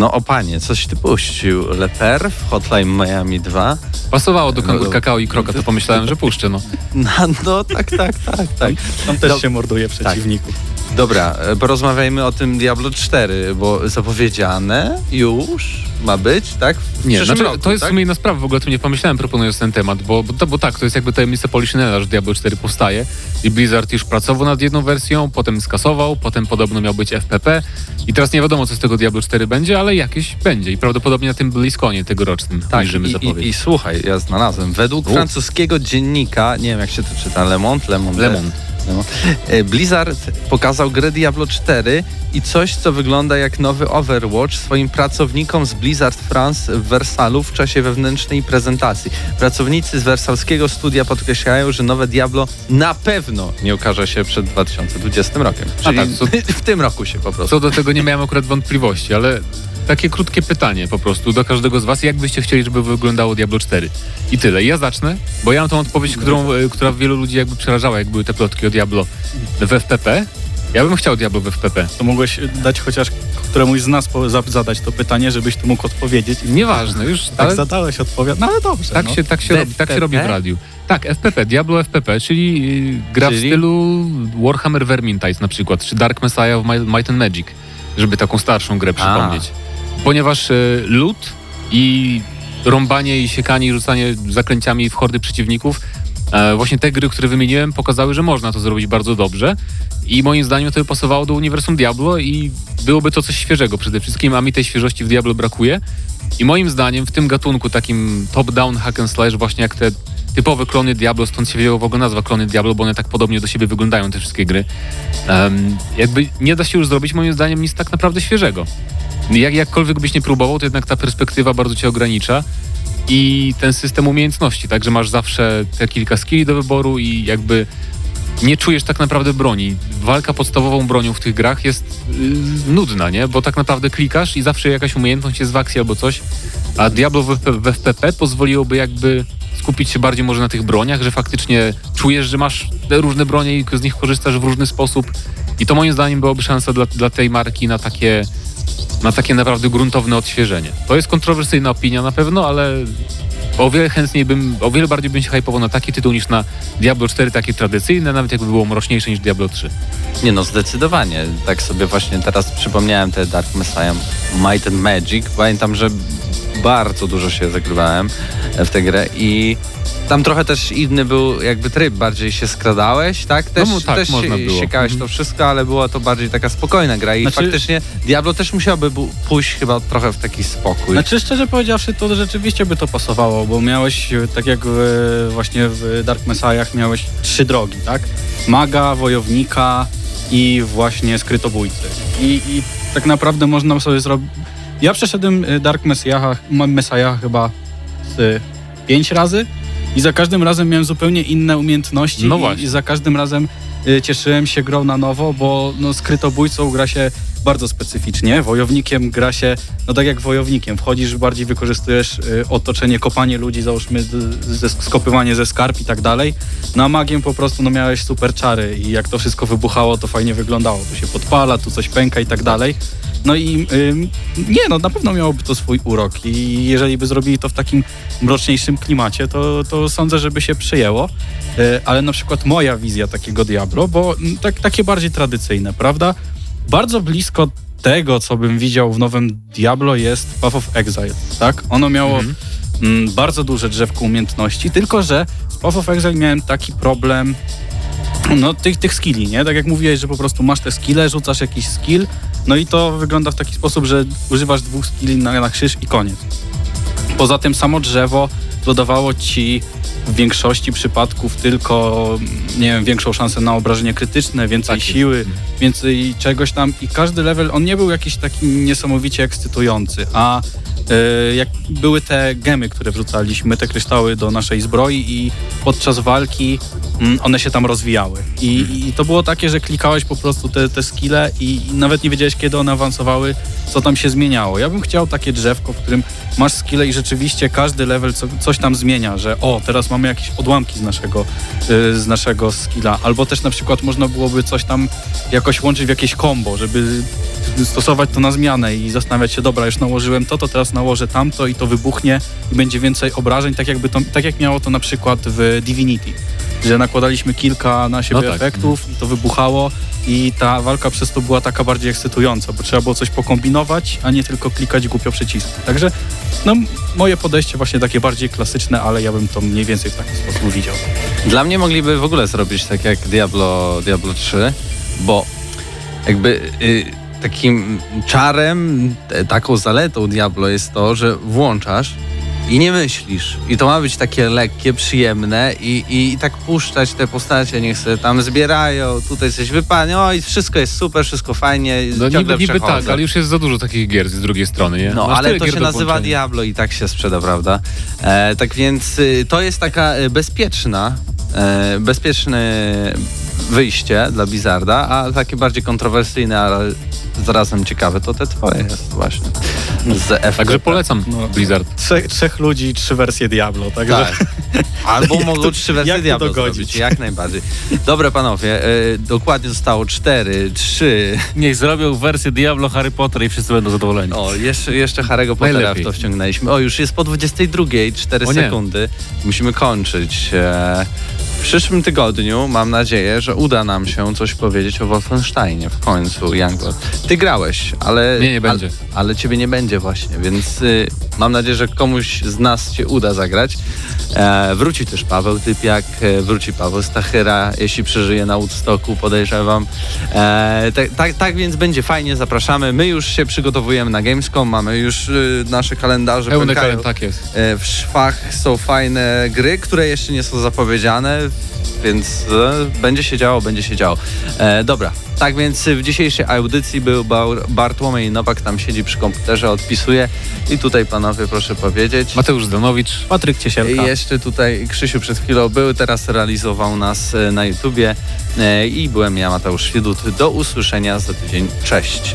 No o panie, coś ty puścił. Leper w Hotline Miami 2. Pasowało do kangur kakao i kroka, to pomyślałem, że puszczę, no. *laughs* No, no tak, tak, tak, tak. Tam też Do- się morduje przeciwników. Dobra, e, porozmawiajmy o tym Diablo 4, bo zapowiedziane już ma być, tak? W Nie, znaczy, roku, to jest tak? w sumie inna sprawa, w ogóle o tym nie pomyślałem proponując ten temat, bo, bo, to- bo tak, to jest jakby tajemnica Poliszynela, że Diablo 4 powstaje i Blizzard już pracował nad jedną wersją, potem skasował, potem podobno miał być FPP i teraz nie wiadomo, co z tego Diablo 4 będzie, ale jakieś będzie i prawdopodobnie na tym BlizzConie tegorocznym Tak, ujrzymy i, zapowiedź. i, i słuchaj, ja znalazłem. Według U. francuskiego dziennika, nie wiem jak się to czyta, Le Monde, Le Monde, Le Monde. Monde. E, Blizzard pokazał grę Diablo 4 i coś, co wygląda jak nowy Overwatch swoim pracownikom z Blizzard France w Wersalu w czasie wewnętrznej prezentacji. Pracownicy z wersalskiego studia podkreślają, że nowe Diablo na pewno nie ukaże się przed 2020 rokiem. Czyli tak, co- w tym roku się po prostu. Co do tego nie miałem akurat wątpliwości, ale takie krótkie pytanie po prostu do każdego z was. Jak byście chcieli, żeby wyglądało Diablo 4? I tyle. Ja zacznę, bo ja mam tą odpowiedź, którą, e, która wielu ludzi jakby przerażała, jak były te plotki o Diablo w FPP. Ja bym chciał Diablo w FPP. To mogłeś dać chociaż któremuś z nas zadać to pytanie, żebyś tu mógł odpowiedzieć. Nieważne, już *laughs* Tak ale zadałeś odpowiad. No ale dobrze. tak, no. się, tak, się robi, tak się robi w radiu. Tak, FPP, Diablo FPP, czyli y, gra w Czyli? stylu Warhammer Vermintide na przykład, czy Dark Messiah of Mi- Might and Magic, żeby taką starszą grę przypomnieć. Ponieważ y, lód i rąbanie i siekanie i rzucanie zaklęciami w hordy przeciwników, e, właśnie te gry, które wymieniłem, pokazały, że można to zrobić bardzo dobrze i moim zdaniem to by pasowało do uniwersum Diablo i byłoby to coś świeżego przede wszystkim, a mi tej świeżości w Diablo brakuje. I moim zdaniem w tym gatunku takim top-down hack and slash, właśnie jak te typowe klony Diablo, stąd się wzięła w ogóle nazwa klony Diablo, bo one tak podobnie do siebie wyglądają, te wszystkie gry. Em, jakby nie da się już zrobić moim zdaniem nic tak naprawdę świeżego. Jak, jakkolwiek byś nie próbował, to jednak ta perspektywa bardzo cię ogranicza i ten system umiejętności, tak, że masz zawsze te kilka skilli do wyboru i jakby nie czujesz tak naprawdę broni. Walka podstawową bronią w tych grach jest yy, nudna, nie? Bo tak naprawdę klikasz i zawsze jakaś umiejętność jest w akcji albo coś, a Diablo w, FP w FPP pozwoliłoby jakby skupić się bardziej może na tych broniach, że faktycznie czujesz, że masz te różne bronie i z nich korzystasz w różny sposób i to moim zdaniem byłoby szansa dla, dla tej marki na takie na takie naprawdę gruntowne odświeżenie. To jest kontrowersyjna opinia na pewno, ale o wiele chętniej bym, o wiele bardziej bym się hypował na taki tytuł niż na Diablo 4, takie tradycyjne, nawet jakby było mroczniejsze niż Diablo 3. Nie no, zdecydowanie. Tak sobie właśnie teraz przypomniałem te Dark Messiah Might and Magic. Pamiętam, że bardzo dużo się zagrywałem w tę grę i tam trochę też inny był jakby tryb, bardziej się skradałeś, tak? Też, No, tak, też można się, było. siekałeś Mhm. to wszystko, ale była to bardziej taka spokojna gra i Znaczy- faktycznie Diablo też musiałby pójść chyba trochę w taki spokój. Znaczy szczerze powiedziawszy, to rzeczywiście by to pasowało, bo miałeś, tak jak w, właśnie w Dark Messiah, miałeś trzy drogi, tak? Maga, wojownika i właśnie skrytobójcy. I, i tak naprawdę można sobie zrobić... Ja przeszedłem e, Dark Messiah, Messiah chyba z pięć razy i za każdym razem miałem zupełnie inne umiejętności No i, i za każdym razem e, cieszyłem się grą na nowo, bo no, skrytobójcą gra się bardzo specyficznie. Wojownikiem gra się, no tak jak wojownikiem, wchodzisz, bardziej wykorzystujesz y, otoczenie, kopanie ludzi, załóżmy ze, skopywanie ze skarb i tak dalej. No magiem po prostu no miałeś super czary i jak to wszystko wybuchało, to fajnie wyglądało. Tu się podpala, tu coś pęka i tak dalej. No i nie, no na pewno miałoby to swój urok i jeżeli by zrobili to w takim mroczniejszym klimacie, to, to sądzę, żeby się przyjęło. E, ale na przykład moja wizja takiego Diablo, bo mm, tak, takie bardziej tradycyjne, prawda? Bardzo blisko tego, co bym widział w nowym Diablo jest Path of Exile, tak? Ono miało mm, bardzo duże drzewko umiejętności, tylko że z Path of Exile miałem taki problem no, tych, tych skilli, nie? Tak jak mówiłeś, że po prostu masz te skille, rzucasz jakiś skill, no i to wygląda w taki sposób, że używasz dwóch skilli na, na krzyż i koniec. Poza tym samo drzewo dodawało ci w większości przypadków tylko, nie wiem, większą szansę na obrażenie krytyczne, więcej Tak jest. siły, więcej czegoś tam i każdy level, on nie był jakiś taki niesamowicie ekscytujący, a e, jak były te gemy, które wrzucaliśmy, te kryształy do naszej zbroi i podczas walki mm, one się tam rozwijały. I, i to było takie, że klikałeś po prostu te, te skille i, i nawet nie wiedziałeś, kiedy one awansowały, co tam się zmieniało. Ja bym chciał takie drzewko, w którym masz skille i rzeczywiście każdy level co, coś tam zmienia, że o, teraz mamy jakieś odłamki z naszego, y, z naszego skilla, albo też na przykład można byłoby coś tam jakoś łączyć w jakieś combo, żeby stosować to na zmianę i zastanawiać się, dobra, już nałożyłem to, to teraz nałożę tamto i to wybuchnie i będzie więcej obrażeń, tak, jakby to, tak jak miało to na przykład w Divinity, że nakładaliśmy kilka na siebie No tak. efektów i to wybuchało i ta walka przez to była taka bardziej ekscytująca, bo trzeba było coś pokombinować, a nie tylko klikać głupio przyciski. Także no, moje podejście właśnie takie bardziej klasyczne, ale ja bym to mniej więcej w taki sposób widział. Dla mnie mogliby w ogóle zrobić tak jak Diablo, Diablo 3, bo jakby y, takim czarem, e, taką zaletą Diablo jest to, że włączasz i nie myślisz. I to ma być takie lekkie, przyjemne i, i, i tak puszczać te postacie, niech sobie tam zbierają, tutaj coś wypadnie, oj, wszystko jest super, wszystko fajnie, No niby, niby tak, ale już jest za dużo takich gier z drugiej strony, nie? No, Masz ale to się nazywa. Diablo i tak się sprzeda, prawda? E, tak więc y, to jest taka y, bezpieczna, e, bezpieczne wyjście dla Blizzarda, a takie bardziej kontrowersyjne, ale zarazem ciekawe, to te twoje jest właśnie. Z FTP. Także polecam No. Blizzard. Trzech, trzech ludzi, trzy wersje Diablo, także... Tak. *laughs* Albo mogą to- trzy wersje Diablo dogodzić? zrobić, jak najbardziej. Dobra panowie, e, dokładnie zostało cztery, trzy. Niech zrobią wersję Diablo Harry Potter i wszyscy będą zadowoleni. O, jeszcze, jeszcze Harry'ego Pottera w Najlepiej. to wciągnęliśmy. O, już jest po 22, 4 O nie. sekundy. Musimy kończyć. E, w przyszłym tygodniu mam nadzieję, że uda nam się coś powiedzieć o Wolfensteinie w końcu, Youngblood. Ty grałeś, ale... Nie, nie będzie. Ale, ale ciebie nie będzie właśnie, więc y, mam nadzieję, że komuś z nas się uda zagrać. E, wróci też Paweł Typiak, e, wróci Paweł Stachyra, jeśli przeżyje na Woodstocku, podejrzewam. E, tak, tak, tak więc będzie fajnie, zapraszamy. My już się przygotowujemy na Gamescom, mamy już y, nasze kalendarze. Pełny pękają. kalend, tak jest. E, w szwach są fajne gry, które jeszcze nie są zapowiedziane, więc e, będzie się działo, będzie się działo. E, dobra, tak więc w dzisiejszej audycji był Bar- Bartłomiej Nowak, tam siedzi przy komputerze, odpisuje i tutaj panowie proszę powiedzieć. Mateusz Zdanowicz. Patryk I Ciesielka. jeszcze tutaj Krzysiu przed chwilą był, teraz realizował nas e, na YouTubie e, i byłem ja, Mateusz Świdut. Do usłyszenia za tydzień. Cześć.